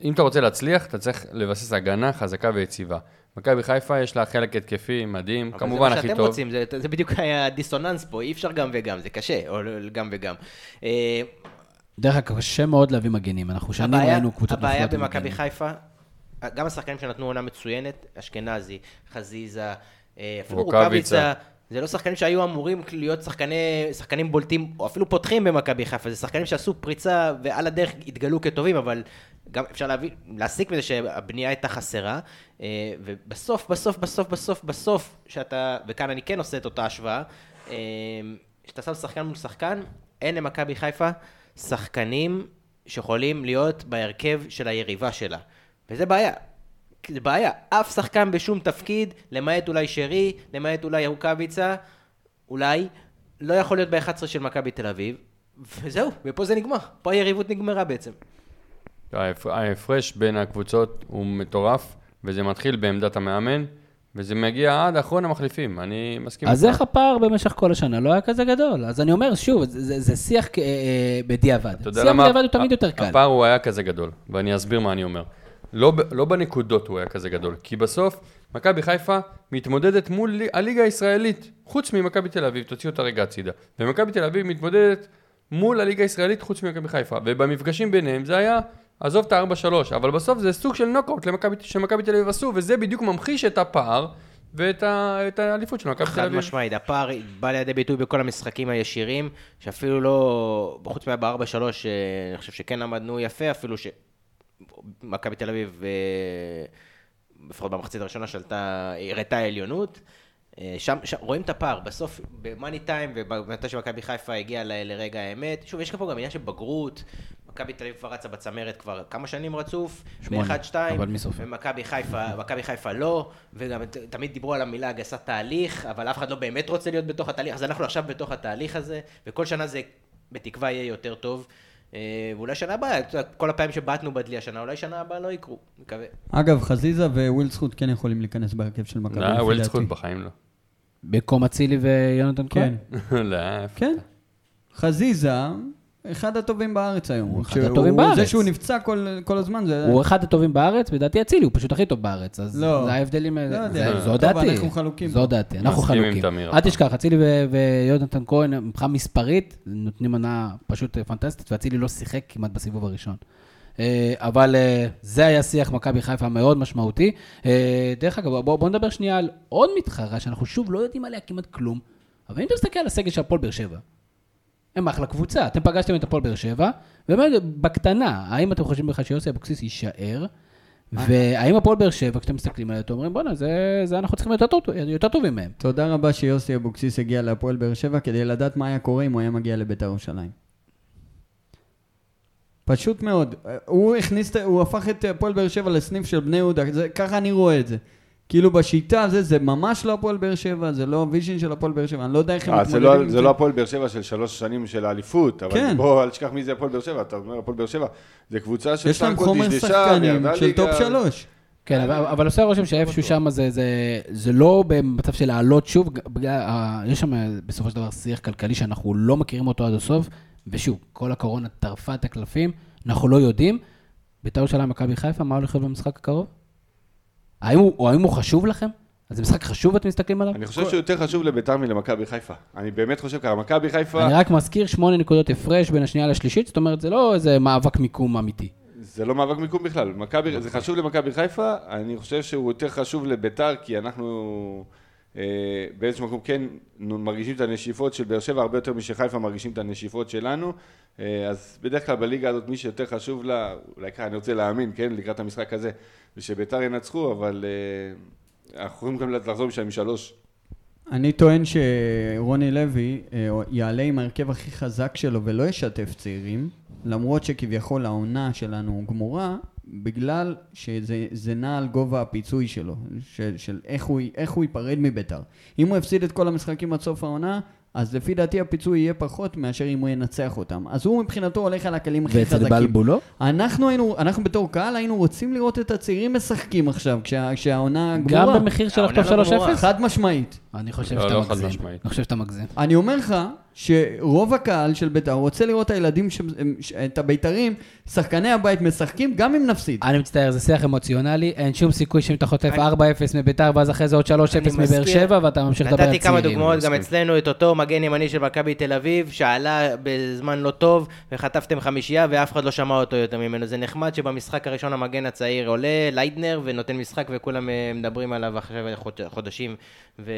אם אתה רוצה להצליח, אתה צריך לבסס הגנה חזקה ויציבה. מכבי חיפה יש לה חלק התקפי מדהים, אבל כמובן זה מה הכי שאתם טוב. רוצים, זה, זה בדיוק היה הדיסוננס פה, אי אפשר גם וגם, זה קשה, או גם וגם. אה, דרך אגב, קשה מאוד להביא מגנים, אנחנו שנים הבעיה- ראינו קבוצות הבעיה נופלות עם במכבי. חיפה, גם השחקנים שנתנו עונה מצוינת, אשכנזי, חזיזה, אה, אפילו רוקאביצה. זה לא שחקנים שהיו אמורים להיות שחקני, שחקנים בולטים, או אפילו פותחים במכבי חיפה, זה שחקנים שעשו פריצה ועל הדרך התגלו כטובים, אבל גם אפשר להבין, להסיק מזה שהבנייה הייתה חסרה, אה, ובסוף, בסוף, בסוף, בסוף, בסוף, שאתה, וכאן אני כן עושה את אותה השוואה, אה, כשאתה שם שחקן מול שחקן, אין למכבי חיפה שחקנים שיכולים להיות בהרכב של היריבה שלה. וזה בעיה. זה בעיה. אף שחקן בשום תפקיד, למעט אולי שרי, למעט אולי רוקאביצה, אולי, לא יכול להיות ב-11 של מכבי תל אביב, וזהו, ופה זה נגמר. פה היריבות נגמרה בעצם. ההפ- ההפרש בין הקבוצות הוא מטורף, וזה מתחיל בעמדת המאמן, וזה מגיע עד אחרון המחליפים, אני מסכים אז איתך. איך הפער במשך כל השנה לא היה כזה גדול? אז אני אומר, שוב, זה, זה, זה שיח אה, אה, בדיעבד. שיח למה? בדיעבד הוא תמיד יותר קל. הפער הוא היה כזה גדול, ואני אסביר מה אני אומר. לא, לא בנקודות הוא היה כזה גדול, כי בסוף מכבי חיפה מתמודדת מול לי- הליגה הישראלית, חוץ ממכבי תל אביב, תוציאו אותה רגע הצידה. ומכבי תל אביב מתמודדת מול הליגה הישראלית חוץ ממכבי חיפה. ובמפגשים ביניהם זה היה, עזוב את ה-4-3, אבל בסוף זה סוג של נוקאוט שמכבי תל אביב עשו, וזה בדיוק ממחיש את הפער ואת ה- את האליפות של מכבי תל חד אביב. משמעית, הפער בא לידי ביטוי בכל המשחקים הישירים, שאפילו לא, חוץ מה ב-4-3, אני חושב שכן עמדנו יפה, אפילו שמכבי תל אביב, אה, לפחות במחצית הראשונה שלטה, הראתה עליונות. אה, שם, שם רואים את הפער, בסוף, במאני טיים, ומתי שמכבי חיפה הגיעה ל- לרגע האמת, שוב, יש פה גם עניין של בגרות, מכבי תל אביב כבר רצה בצמרת כבר כמה שנים רצוף, שמונה, ב-1-2, אבל מי סופר? ומכבי חיפה, מכבי חיפה לא, וגם תמיד דיברו על המילה הגסת תהליך, אבל אף אחד לא באמת רוצה להיות בתוך התהליך, אז אנחנו עכשיו בתוך התהליך הזה, וכל שנה זה בתקווה יהיה יותר טוב. אה, ואולי שנה הבאה, כל הפעמים שבעטנו בדלי השנה, אולי שנה הבאה לא יקרו, מקווה. אגב, חזיזה וויל זכות כן יכולים להיכנס בהרכב של מכבי, לא. זכות בחיים לא. במקום אצילי ויונתן כן, כהן? לא, איפה? כן. חזיזה, אחד הטובים בארץ היום. הוא אחד שהוא- הטובים בארץ. זה שהוא נפצע כל, כל הזמן, זה... הוא אחד הטובים בארץ, לדעתי אצילי, הוא פשוט הכי טוב בארץ. אז לא. זה ההבדלים, לא זה- יודע. זו טוב, דעתי. אנחנו חלוקים זו. דעתי, אנחנו חלוקים. אל. תשכח, אצילי ו- ויונתן כהן, מבחינה מספרית, נותנים מנה פשוט פנטסטית, ואצילי לא שיחק כמעט בסיבוב הראשון. אה, אבל אה, זה היה שיח מכבי חיפה מאוד משמעותי. אה, דרך אגב, בואו בוא נדבר שנייה על עוד מתחרה, שאנחנו שוב לא יודעים עליה כמעט כלום, אבל אם אתה מסתכל על הסגל של הפועל באר שבע, הם אחלה קבוצה. אתם פגשתם את הפועל באר שבע, ובאמת, בקטנה, האם אתם חושבים בכלל שיוסי אבוקסיס יישאר? והאם הפועל באר שבע, כשאתם מסתכלים עליה, אתם אומרים, בואנה, זה, זה אנחנו צריכים להיות יותר, יותר טובים מהם. תודה רבה שיוסי אבוקסיס הגיע להפועל באר שבע כדי לדעת מה היה קורה אם הוא היה מגיע לבית"ר ירושלים. פשוט מאוד. הוא הכניס, הוא הפך את הפועל באר שבע לסניף של בני יהודה, ככה אני רואה את זה. כאילו בשיטה הזה, זה ממש לא הפועל באר שבע, זה לא ה vision של הפועל באר שבע, אני לא יודע איך הם אה, זה מתמודדים לא- עם זה לא הפועל באר שבע של שלוש שנים של האליפות, אבל כן. בוא, אל תשכח מי זה הפועל באר שבע, אתה אומר הפועל באר שבע, זה קבוצה של יש להם חומר שחקנים של. top שלוש. כן, אבל, אבל עושה רושם שאיפשהו שם זה, זה, זה לא במצב של לעלות שוב, בגלל, ה- יש שם בסופו של דבר שיח כלכלי שאנחנו לא מכירים אותו עד הסוף, ושוב, כל הקורונה טרפה את הקלפים, אנחנו לא יודעים. בית"ר ירושלים, מכבי חיפה, מה הולך להיות במשחק הקרוב? האם הוא, או האם הוא חשוב לכם? אז זה משחק חשוב אתם מסתכלים עליו? אני חושב שהוא יותר חשוב לביתר מלמכבי חיפה. אני באמת חושב ככה, מכבי חיפה, אני רק מזכיר שמונה נקודות הפרש בין השנייה לשלישית, זאת אומרת, זה לא איזה מאבק מיקום אמיתי. זה לא מאבק מיקום בכלל. מכבי, זה חשוב למכבי חיפה, אני חושב שהוא יותר חשוב לביתר, כי אנחנו באיזשהו מקום כן מרגישים את הנשיפות של באר שבע הרבה יותר משחיפה מרגישים את הנשיפות שלנו. אה, אז בדרך כלל בליגה הזאת מי שיותר חשוב לה, אולי ככה אני רוצה להאמין, כן, לקראת המשחק הזה, ושביתר ינצחו, אבל אה, אנחנו יכולים גם לחזור משם עם שלוש. אני טוען שרוני לוי אה, יעלה עם ההרכב הכי חזק שלו ולא ישתף צעירים, למרות שכביכול העונה שלנו גמורה, בגלל שזה זה נע על גובה הפיצוי שלו, של, של איך, הוא, איך הוא ייפרד מביתר. אם הוא יפסיד את כל המשחקים עד סוף העונה, אז לפי דעתי הפיצוי יהיה פחות מאשר אם הוא ינצח אותם. אז הוא מבחינתו הולך על הכלים הכי ואצל חזקים. בלבולו? אנחנו היינו, אנחנו בתור קהל היינו רוצים לראות את הצעירים משחקים עכשיו, כשה, כשהעונה גמורה. גם במחיר של לחטוף לא גמורה. 3-0? חד משמעית. אני חושב לא, שאתה לא מגזים. משמעית. אני חושב שאתה מגזים. אני אומר לך שרוב הקהל של בית"ר רוצה לראות את הילדים, ש... את הבית"רים, שחקני הבית משחקים, גם אם נפסיד. אני מצטער, זה שיח אמוציונלי, אין שום סיכוי שאם אתה חוטף אני- 4-0 מביתר, ואז אחרי זה עוד 3-0 אני מבאר שבע, ואתה ממשיך לדבר על נתתי כמה צעירים. דוגמאות גם. אצלנו, את אותו מגן ימני של מכבי תל אביב, שעלה בזמן לא טוב, וחטפתם חמישייה, ואף אחד לא שמע אותו יותר ממנו. זה נחמד שבמשחק הראשון המגן הצעיר עולה, ליידנר, ונותן משחק, וכולם אה, מדברים עליו עכשיו חוד- חודשים, ו...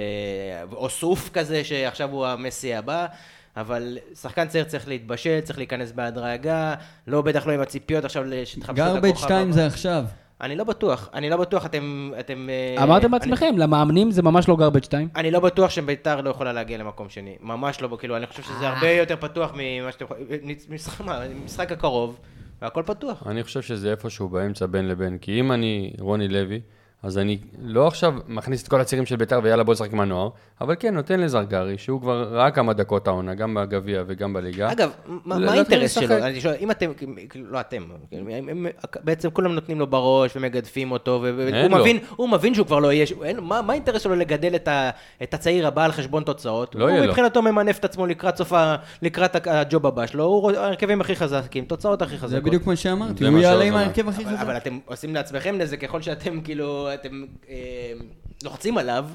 או סוף כזה, שעכשיו הוא המסי הבא. אבל שחקן צעיר צריך להתבשל, צריך להיכנס בהדרגה, לא בטח לא עם הציפיות עכשיו שתחפשו את הכוכב גרבג' 2 הבא. זה עכשיו. אני לא בטוח, אני לא בטוח, אתם... אתם אה, אמרתם אני- בעצמכם, למאמנים זה ממש לא גרבג' 2. אני לא בטוח שביתר לא יכולה להגיע למקום שני. ממש לא, כאילו, אני חושב שזה הרבה יותר פתוח ממה שאתם יכולים... משחק, משחק הקרוב, והכל פתוח. אני חושב שזה איפשהו באמצע בין לבין, כי אם אני רוני לוי, אז אני לא עכשיו מכניס את כל הצעירים של ביתר ויאללה בוא נשחק עם הנוער, אבל כן, נותן לזרגרי, שהוא כבר ראה כמה דקות העונה, גם בגביע וגם בליגה. אגב, מה האינטרס. שלו? אני שואל, אם אתם, כאילו, לא אתם, כאילו, בעצם כולם נותנים לו בראש ומגדפים אותו, והוא. מבין, הוא מבין שהוא כבר לא יהיה, מה האינטרס שלו לגדל את הצעיר הבא על חשבון תוצאות? לא יהיה הוא לו. מבחינתו ממנף את עצמו לקראת סוף, הג'וב הבא שלו, הוא ההרכבים הכי חזקים, תוצאות הכי חזקות. זה בדיוק מה שאמרתי, הוא יעלה עם. ההרכב הכי אבל, אבל חזק. אתם עושים לעצמכם נזק ככל שאתם כאילו, אתם אה, לוחצים עליו,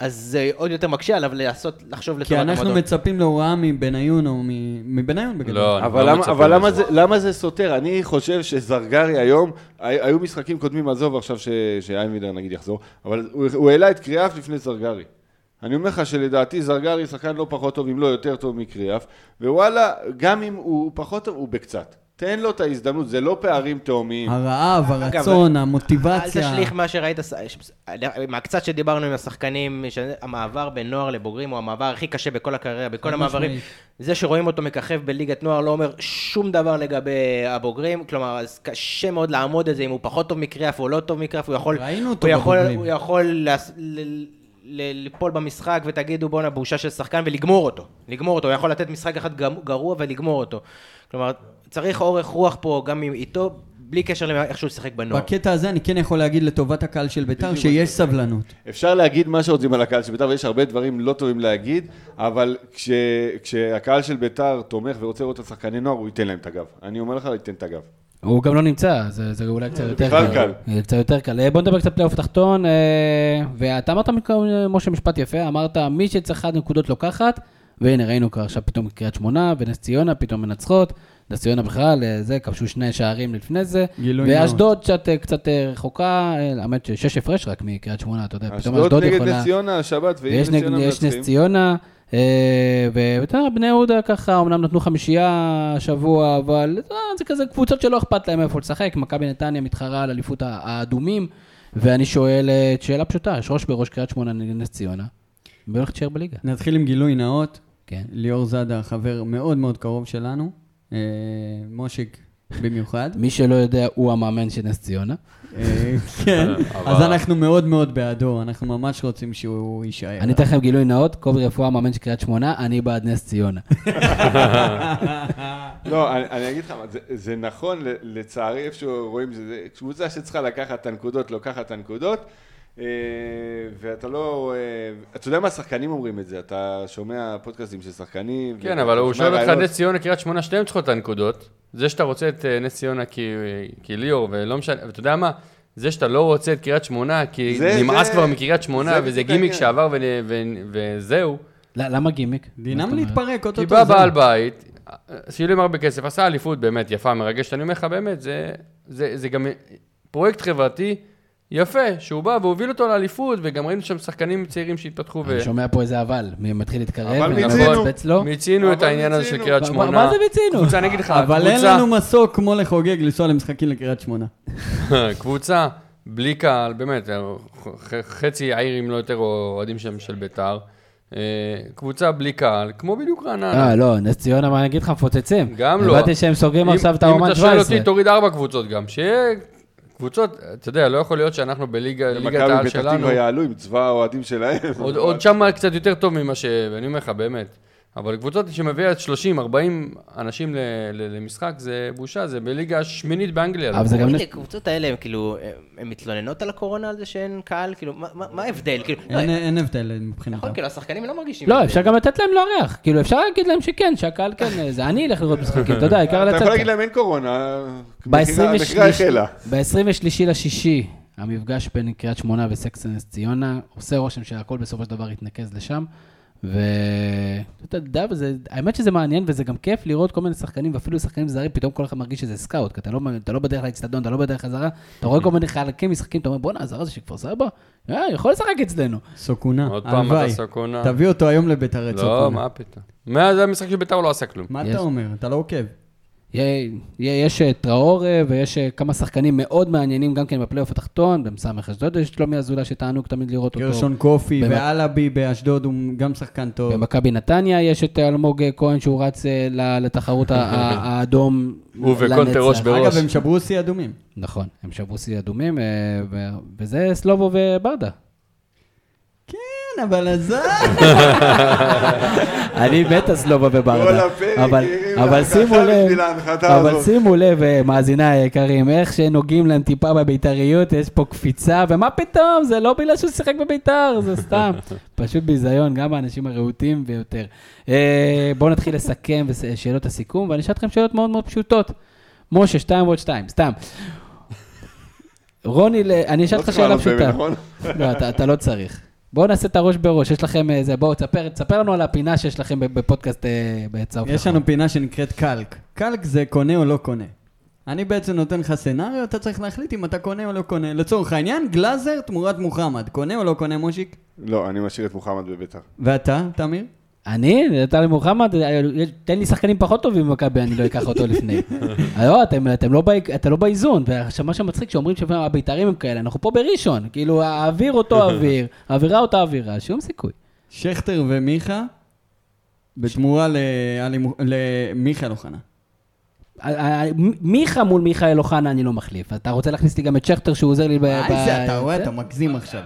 אז זה עוד יותר מקשה עליו לעשות, לחשוב לטובת כי אנחנו. מצפים להוראה מבניון או מבניון בגדול. לא, אני אבל, לא למה, מצפה אבל למה, לזה. זה, למה זה סותר? אני חושב שזרגרי היום, הי- היו משחקים קודמים, עזוב עכשיו ש- נגיד יחזור, אבל הוא, הוא העלה את קריאף לפני זרגרי. אני אומר לך שלדעתי זרגרי שחקן לא פחות טוב, אם לא יותר טוב מקריאף, ווואלה, גם אם הוא פחות טוב, הוא בקצת. תן לו את ההזדמנות, זה לא פערים תאומיים. הרעב, אגב, הרצון, אל המוטיבציה. תשליך מה שראית, מהקצת שדיברנו עם השחקנים, המעבר בין נוער לבוגרים הוא המעבר הכי קשה בכל הקריירה, בכל המעברים. זה שרואים אותו מככב בליגת נוער לא אומר שום דבר לגבי הבוגרים, כלומר, אז קשה מאוד לעמוד את זה, אם הוא פחות טוב מקריאף או לא טוב מקריאף, הוא יכול... ראינו אותו הוא יכול, בבוגרים. הוא יכול לעס- ל- ל- ליפול במשחק ותגידו בואנה בושה של שחקן ולגמור אותו, לגמור אותו, הוא יכול לתת משחק אחד גרוע ולגמור אותו. כלומר, צריך אורך רוח פה גם איתו, בלי קשר לאיך שהוא שיחק בנוער. בקטע הזה אני כן יכול להגיד לטובת הקהל של ביתר. שיש סבלנות. אפשר להגיד מה שרוצים על הקהל של ביתר, ויש הרבה דברים לא טובים להגיד, אבל כש, כשהקהל של ביתר תומך ורוצה לראות את השחקני נוער, הוא ייתן להם את הגב. אני אומר לך, הוא ייתן את הגב. הוא גם לא נמצא, זה, זה אולי קצת יותר קל. קל. זה קצת יותר קל. אה, בוא נדבר קצת פלייאוף תחתון, אה, ואתה אמרת, משה, משפט יפה, אמרת, מי שצריך אחד נקודות לוקחת, והנה, ראינו כבר עכשיו פתאום קריית שמונה, ונס ציונה פתאום מנצחות, נס ציונה בכלל, אה, זה, כבשו שני שערים לפני זה, גילוי נאות. ואשדוד קצת, אה, קצת אה, רחוקה, האמת ששש הפרש רק מקריית שמונה, אתה יודע, פתאום אשדוד אשדוד נגד יכולה... נס ציונה, השבת, ואם ויש נס ציונה יש נס מנצחים. ציונה, ואתה יודע, בני יהודה ככה, אמנם נתנו חמישייה השבוע, אבל זה כזה קבוצות שלא אכפת להם איפה לשחק. מכבי נתניה מתחרה על אליפות ה- האדומים, ואני שואל שאלה פשוטה, יש ראש בראש קריית שמונה נגד נס ציונה, מי הולך להישאר בליגה? נתחיל עם גילוי נאות. כן. ליאור זאדה, חבר מאוד מאוד קרוב שלנו. אה, מושיק במיוחד. מי שלא יודע, הוא המאמן של נס ציונה. אה, כן, אז אנחנו מאוד מאוד בעדו, אנחנו ממש רוצים שהוא יישאר. אני אתן לכם גילוי נאות, קובי רפואה, מאמן של קריית שמונה, אני בעד נס ציונה. לא, אני, אגיד לך, מה, זה, נכון, לצערי, איפשהו רואים שזה קבוצה שצריכה לקחת את הנקודות, לוקחת את הנקודות, ואתה לא... אה, אתה יודע מה השחקנים אומרים את זה, אתה שומע פודקאסטים של שחקנים. כן, אבל הוא שואל אותך. נס ציונה, קריית שמונה, שתיהם צריכות את הנקודות. זה שאתה רוצה את אה, נס ציונה כי- כי ליאור, ולא משנה, ואתה יודע מה? זה שאתה לא רוצה את קריית שמונה, כי זה- נמאס זה- כבר מקריית שמונה, זה וזה גימיק. שעבר ו- ו- וזהו. למה גימיק? דינם? להתפרק, אותו כי בא בעל בית, שילם הרבה כסף, עשה אליפות באמת יפה, מרגשת, אני אומר לך באמת, זה, זה, זה גם פרויקט חברתי יפה, שהוא בא והוביל אותו לאליפות, וגם ראינו שם שחקנים צעירים שהתפתחו ו... אני שומע פה איזה אבל, מי מתחיל להתקרב, אבל מיצינו. לו. מיצינו את העניין הזה של. קריית שמונה. מה זה מיצינו? קבוצה, אני אגיד לך, אבל אין קבוצה, לנו מסוק כמו לחוגג לנסוע למשחקים לקריית שמונה. קבוצה בלי קהל, באמת, חצי העיר אם לא יותר אוהדים שם של ביתר. אה, קבוצה בלי קהל, כמו בדיוק רעננה. אה, לא, נס ציונה, מה אני אגיד לך, מפוצצים. גם לא. הבנתי שהם סוגרים עכשיו את האומן אם אתה שואל 17. אותי, תוריד ארבע קבוצות גם. שיהיה קבוצות, אתה יודע, לא יכול להיות שאנחנו בליגה, ליגת העל פתח שלנו, תקווה יעלו עם צבא האוהדים שלהם. עוד- עוד שם קצת יותר טוב ממה ש... ואני אומר לך, באמת. אבל קבוצות שמביאה את 30, 40 אנשים ל- ל- למשחק, זה בושה, זה בליגה השמינית באנגליה. אבל זה גם... תגיד, הקבוצות האלה, הם כאילו, הן מתלוננות על הקורונה על זה שאין קהל? כאילו, מה- ההבדל? כאילו, לא, אין- אין הבדל מבחינתם. נכון, כאילו, השחקנים לא מרגישים... לא. אפשר גם לתת להם לארח. כאילו, אפשר להגיד להם שכן, שהקהל כן, זה אני אלך לראות משחקים, אתה יודע, העיקר אתה לצאת. יכול להגיד להם אין קורונה, ב-23 המכירה החלה. לשישי, המפגש בין קריית שמונה וסקסן נס ציונה, עושה רושם שהכל בסופו של דבר יתנקז לשם. ואתה יודע, וזה- האמת שזה מעניין וזה גם כיף לראות כל מיני שחקנים, ואפילו שחקנים זרים, פתאום כל אחד מרגיש שזה סקאוט, כי אתה לא, אתה לא בדרך לאצטדיון, אתה לא בדרך חזרה, אתה רואה כל מיני חלקים משחקים, אתה אומר, בואנה, הזר הזה שכפר סבא, אה, יכול לשחק אצלנו. סוקונה, עוד פעם הלוואי. אתה סוקונה. תביא אותו היום לביתר את לא, סוקונה. מה פתאום. מאז המשחק של ביתר הוא לא עשה כלום. מה יש. אתה אומר? אתה לא עוקב. יש אה, טראור אה, ויש אה, כמה שחקנים מאוד מעניינים גם כן בפלייאוף התחתון, במס"מ אשדוד יש שלומי אזולאי שתענוג תמיד לראות אותו. גרשון קופי ואלאבי באשדוד הוא גם שחקן טוב. במכבי נתניה יש את אלמוג אה, כהן שהוא רץ לתחרות האדום. הוא וקונטה לנצח. ראש בראש. אגב, הם שברו שיא אדומים. נכון, הם שברו שיא אדומים, וזה סלובו וברדה. כן, אבל עזוב. אני מת כל וברדה. הפרק אבל- להנחתה שימו לב, אבל. שימו לב, אה, מאזיניי היקרים, איך שנוגעים להם טיפה בבית"ריות, יש פה קפיצה, ומה פתאום, זה לא בגלל שהוא שיחק בבית"ר, זה סתם. פשוט ביזיון, גם האנשים הרהוטים ביותר. אה, בואו נתחיל לסכם ושאלות הסיכום, ואני אשאל אתכם שאלות מאוד מאוד פשוטות. משה, שתיים ועוד שתיים, סתם. רוני, אני אשאל לא אותך שאלה פשוטה. לא, אתה לא צריך. בואו נעשה את הראש בראש, יש לכם איזה, בואו, תספר, תספר לנו על הפינה שיש לכם בפודקאסט אה, בצהוב יש. לנו פינה שנקראת קלק. קלק זה קונה או לא קונה. אני בעצם נותן לך סצנריו, אתה צריך להחליט אם אתה קונה או לא קונה. לצורך העניין, גלאזר תמורת מוחמד. קונה או לא קונה, מושיק? לא, אני משאיר את מוחמד בביתר. ואתה, תמיר? אני, טלי מוחמד, תן לי שחקנים פחות טובים במכבי, אני לא אקח אותו לפני. לא, אתם, אתם לא, אתה לא באיזון, ועכשיו מה שמצחיק, שאומרים שהבית"רים הם כאלה, אנחנו פה בראשון, כאילו האוויר אותו אוויר, האווירה אותה אווירה, שום סיכוי. שכטר ומיכה, בתמורה למיכאל אוחנה. אה, אה, מיכה מול מיכאל אוחנה אני לא מחליף. אתה רוצה להכניס לי גם את שכטר שהוא עוזר לי ב... מה ב- זה, אתה רואה? אתה מגזים עכשיו.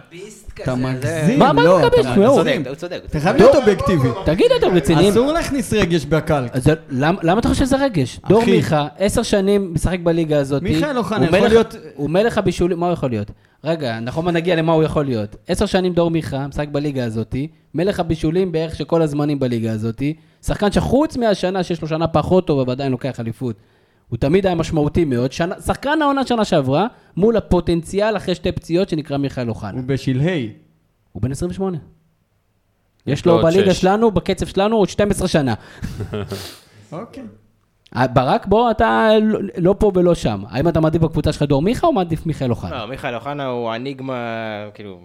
אתה מגזים, מה, מה לא, מגזים? הוא צודק. הוא צודק. אתה חייב להיות אובייקטיבי. תגיד, אתם רציניים? אסור להכניס רגש למ- למה אתה חושב שזה רגש? דור. מיכה, עשר שנים משחק בליגה הזאת. מיכאל אוחנה יכול להיות- הוא מלך הבישולים, מה הוא יכול להיות? רגע, נכון מה נגיע למה הוא יכול להיות. עשר שנים דור מיכה, משחק בליגה הזאת, מלך הבישולים בערך של כל הזמנים בליגה הזאת, שחקן שחוץ מהשנה שיש לו שנה פחות טוב, אבל עדיין לוקח אליפות. הוא תמיד היה משמעותי מאוד. שנה, שחקן העונה שנה שעברה, מול הפוטנציאל אחרי שתי פציעות שנקרא מיכאל אוחנה. הוא בשלהי. הוא בן 28. יש לו בליגה. שלנו, בקצב שלנו, עוד 12 שנה. אוקיי. אה, ברק, בוא, אתה לא- פה ולא שם. האם אתה מעדיף בקבוצה שלך דור מיכה או מעדיף מיכאל אוחנה? לא, מיכאל אוחנה הוא אניגמה, כאילו,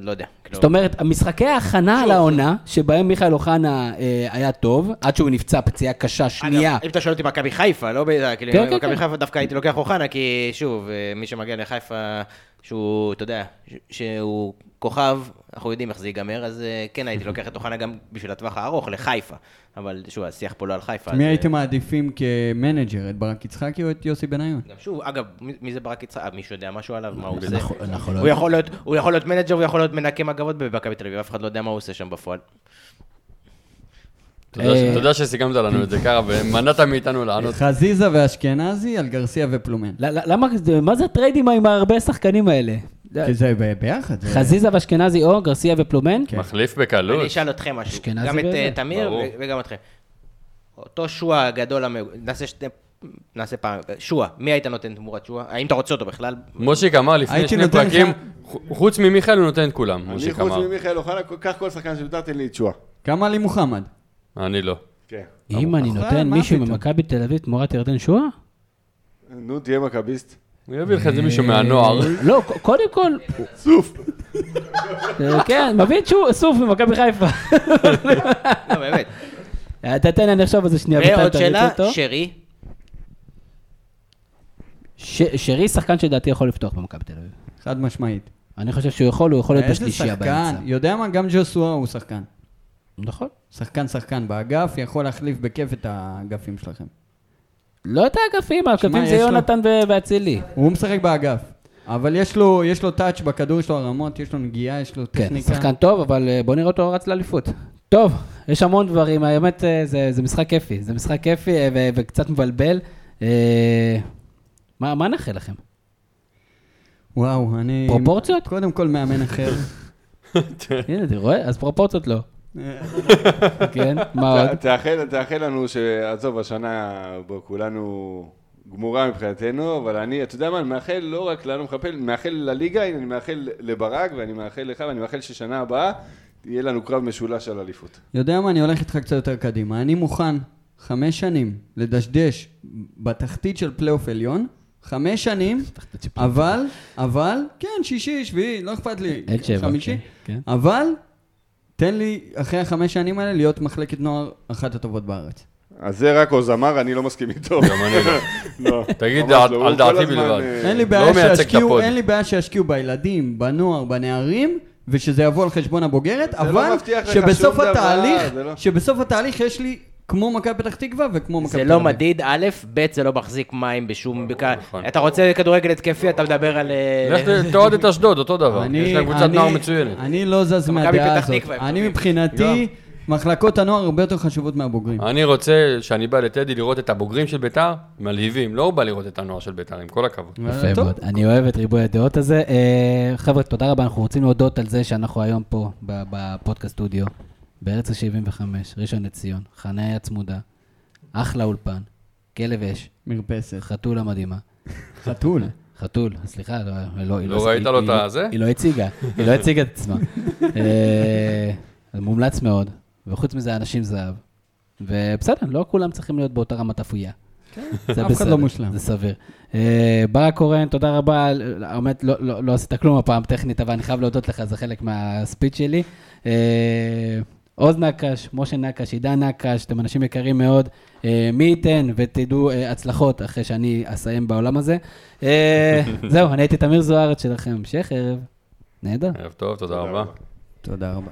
לא יודע. כאילו, זאת אומרת, משחקי ההכנה על העונה, שבהם מיכאל אוחנה אה, היה טוב, עד שהוא נפצע פציעה קשה שנייה. אם אתה שואל אותי מכבי חיפה, לא ב... כאילו, כן, כן, מכבי כן. חיפה דווקא הייתי לוקח אוחנה, כי שוב, אה, מי שמגיע לחיפה, שהוא, אתה יודע, שהוא כוכב, אנחנו יודעים איך זה ייגמר, אז אה, כן הייתי לוקח את אוחנה גם בשביל הטווח הארוך, לחיפה. אבל שוב, השיח פה לא על חיפה. מי אז, הייתם מעדיפים כמנג'ר, את ברק יצחקי או את יוסי בניון? גם שוב, אגב, מי זה ברק יצחק? אה, מישהו יודע משהו עליו? מה הוא עושה? אנחנו- אנחנו לא הוא יכול להיות- הוא יכול להיות מנג'ר, הוא יכול להיות מנקה מגבות במכבי תל אביב, אף אחד לא יודע מה הוא עושה שם בפועל. תודה אה, שסיכמת לנו את זה ככה, ומנעת מאיתנו לענות. חזיזה ואשכנזי על גרסיה ופלומן. למה, זה- מה זה הטריידים עם הרבה שחקנים האלה? כי זה ביחד. זה- חזיזה ואשכנזי או גרסיה ופלומן? כן. מחליף בקלות. אני אשאל אתכם משהו, גם את. אה, תמיר וגם אתכם. אותו שועה הגדול, נעשה שתי... נעשה פעם, שועה, מי היית נותן תמורת שועה? האם אתה רוצה אותו בכלל? מושיק אמר לפני שני פרקים, חוץ ממיכאל הוא נותן את כולם, אני מושיק חוץ אמר. ממיכאל אוחנה, קח כל שחקן תן לי את שואה. כמה עלי מוחמד? אני לא. כן. אם אני נותן מישהו? ממכבי תל אביב תמורת ירדן שואה? נו, תהיה מכביסט. הוא יביא לך איזה מישהו מהנוער. לא, קודם כל, סוף. אה, כן, את שו- סוף ממכבי חיפה. לא, באמת. אתה תן לי, אני אחשוב על זה שנייה. ועוד שאלה, אותו. שרי, ש- שרי שחקן שלדעתי יכול לפתוח במכבי תל אביב. חד משמעית. אני חושב שהוא יכול, הוא יכול להיות איזה בשלישייה שחקן, באמצע. יודע מה? גם ג'וסואה הוא שחקן. נכון. שחקן שחקן באגף, יכול להחליף בכיף את האגפים שלכם. לא את האגפים, האגפים זה יונתן ואצילי. הוא משחק באגף. אבל יש לו, יש לו טאץ' בכדור, יש לו הרמות, יש לו נגיעה, יש לו כן, טכניקה. שחקן טוב, אבל אה, בוא נראה אותו רץ לאליפות. טוב, יש המון דברים, האמת אה, זה, זה משחק כיפי, זה משחק כיפי אה, ו- וקצת מבלבל. אה, מה, מה נאחל לכם? וואו, אני... פרופורציות? קודם כל מאמן אחר. הנה, אתה רואה? אז פרופורציות לא. כן, מה עוד? תאחל תאחל לנו שעזוב, השנה בו כולנו גמורה מבחינתנו, אבל אני, אתה יודע מה, אני מאחל לא רק לנו מחפל, מאחל לליגה, אני מאחל לברק, ואני מאחל לך, ואני מאחל ששנה הבאה יהיה לנו קרב משולש על אליפות. יודע מה, אני הולך איתך קצת יותר קדימה. אני מוכן חמש שנים לדשדש בתחתית של פלייאוף עליון, חמש שנים, אבל, אבל, כן, שישי, שביעי, לא אכפת לי, חמישי, כן, כן. אבל תן לי, אחרי החמש שנים האלה, להיות מחלקת נוער אחת הטובות בארץ. אז זה רק עוז אמר, אני לא מסכים איתו. גם אני לא. לא. תגיד על- לא, דעתי בלבד. אה, אין לי לא בעיה שישקיעו. אין לי בעיה שישקיעו בילדים, בנוער, בנערים, ושזה יבוא על חשבון הבוגרת, לא אבל שבסוף התהליך, לא- שבסוף התהליך יש לי כמו מכבי פתח תקווה וכמו מכבי תל זה אביב. לא מדיד, א', ב', זה לא מחזיק מים בשום... נכון. אתה רוצה כדורגל התקפי, אתה מדבר על... אה, לך ת- תאהד את אשדוד, אותו דבר. אני- יש להם קבוצת אני- נוער מצוינת. אני לא זז מהדעה הזאת. אני טובים. מבחינתי, מחלקות הנוער הרבה יותר חשובות מהבוגרים. אני רוצה, שאני בא לטדי לראות את הבוגרים של ביתר, מלהיבים. לא בא לראות את הנוער של ביתר, עם כל הכבוד. יפה טוב. מאוד, אני אוהב את ריבוי הדעות הזה. אה, חבר'ה, תודה רבה, אנחנו רוצים להודות על זה שאנחנו היום פה ב- בפודקאסט סטודיו, בארץ ה-75, ראשון לציון, חניה צמודה, אחלה אולפן, כלב אש, מרפסת. חתולה מדהימה. חתול. חתול, סליחה, לא, לא, היא לא ראית לו את לא- הזה? היא לא הציגה, היא לא הציגה את עצמה. אה, מומלץ מאוד, וחוץ מזה, אנשים זהב. ובסדר, לא כולם צריכים להיות באותה רמת אפויה. זה אף אחד לא מושלם. זה סביר. אה, ברק קורן, תודה רבה. האמת, לא, לא, לא עשית כלום הפעם טכנית, אבל אני חייב להודות לך, זה חלק מהספיץ' שלי. עוז נקש, משה נקש, עידן נקש, אתם אנשים יקרים מאוד. אה, מי ייתן ותדעו אה, הצלחות אחרי שאני אסיים בעולם הזה. אה, זהו, אני הייתי תמיר זוארץ שלכם, המשך ערב. נהדר. ערב טוב, תודה רבה. תודה רבה.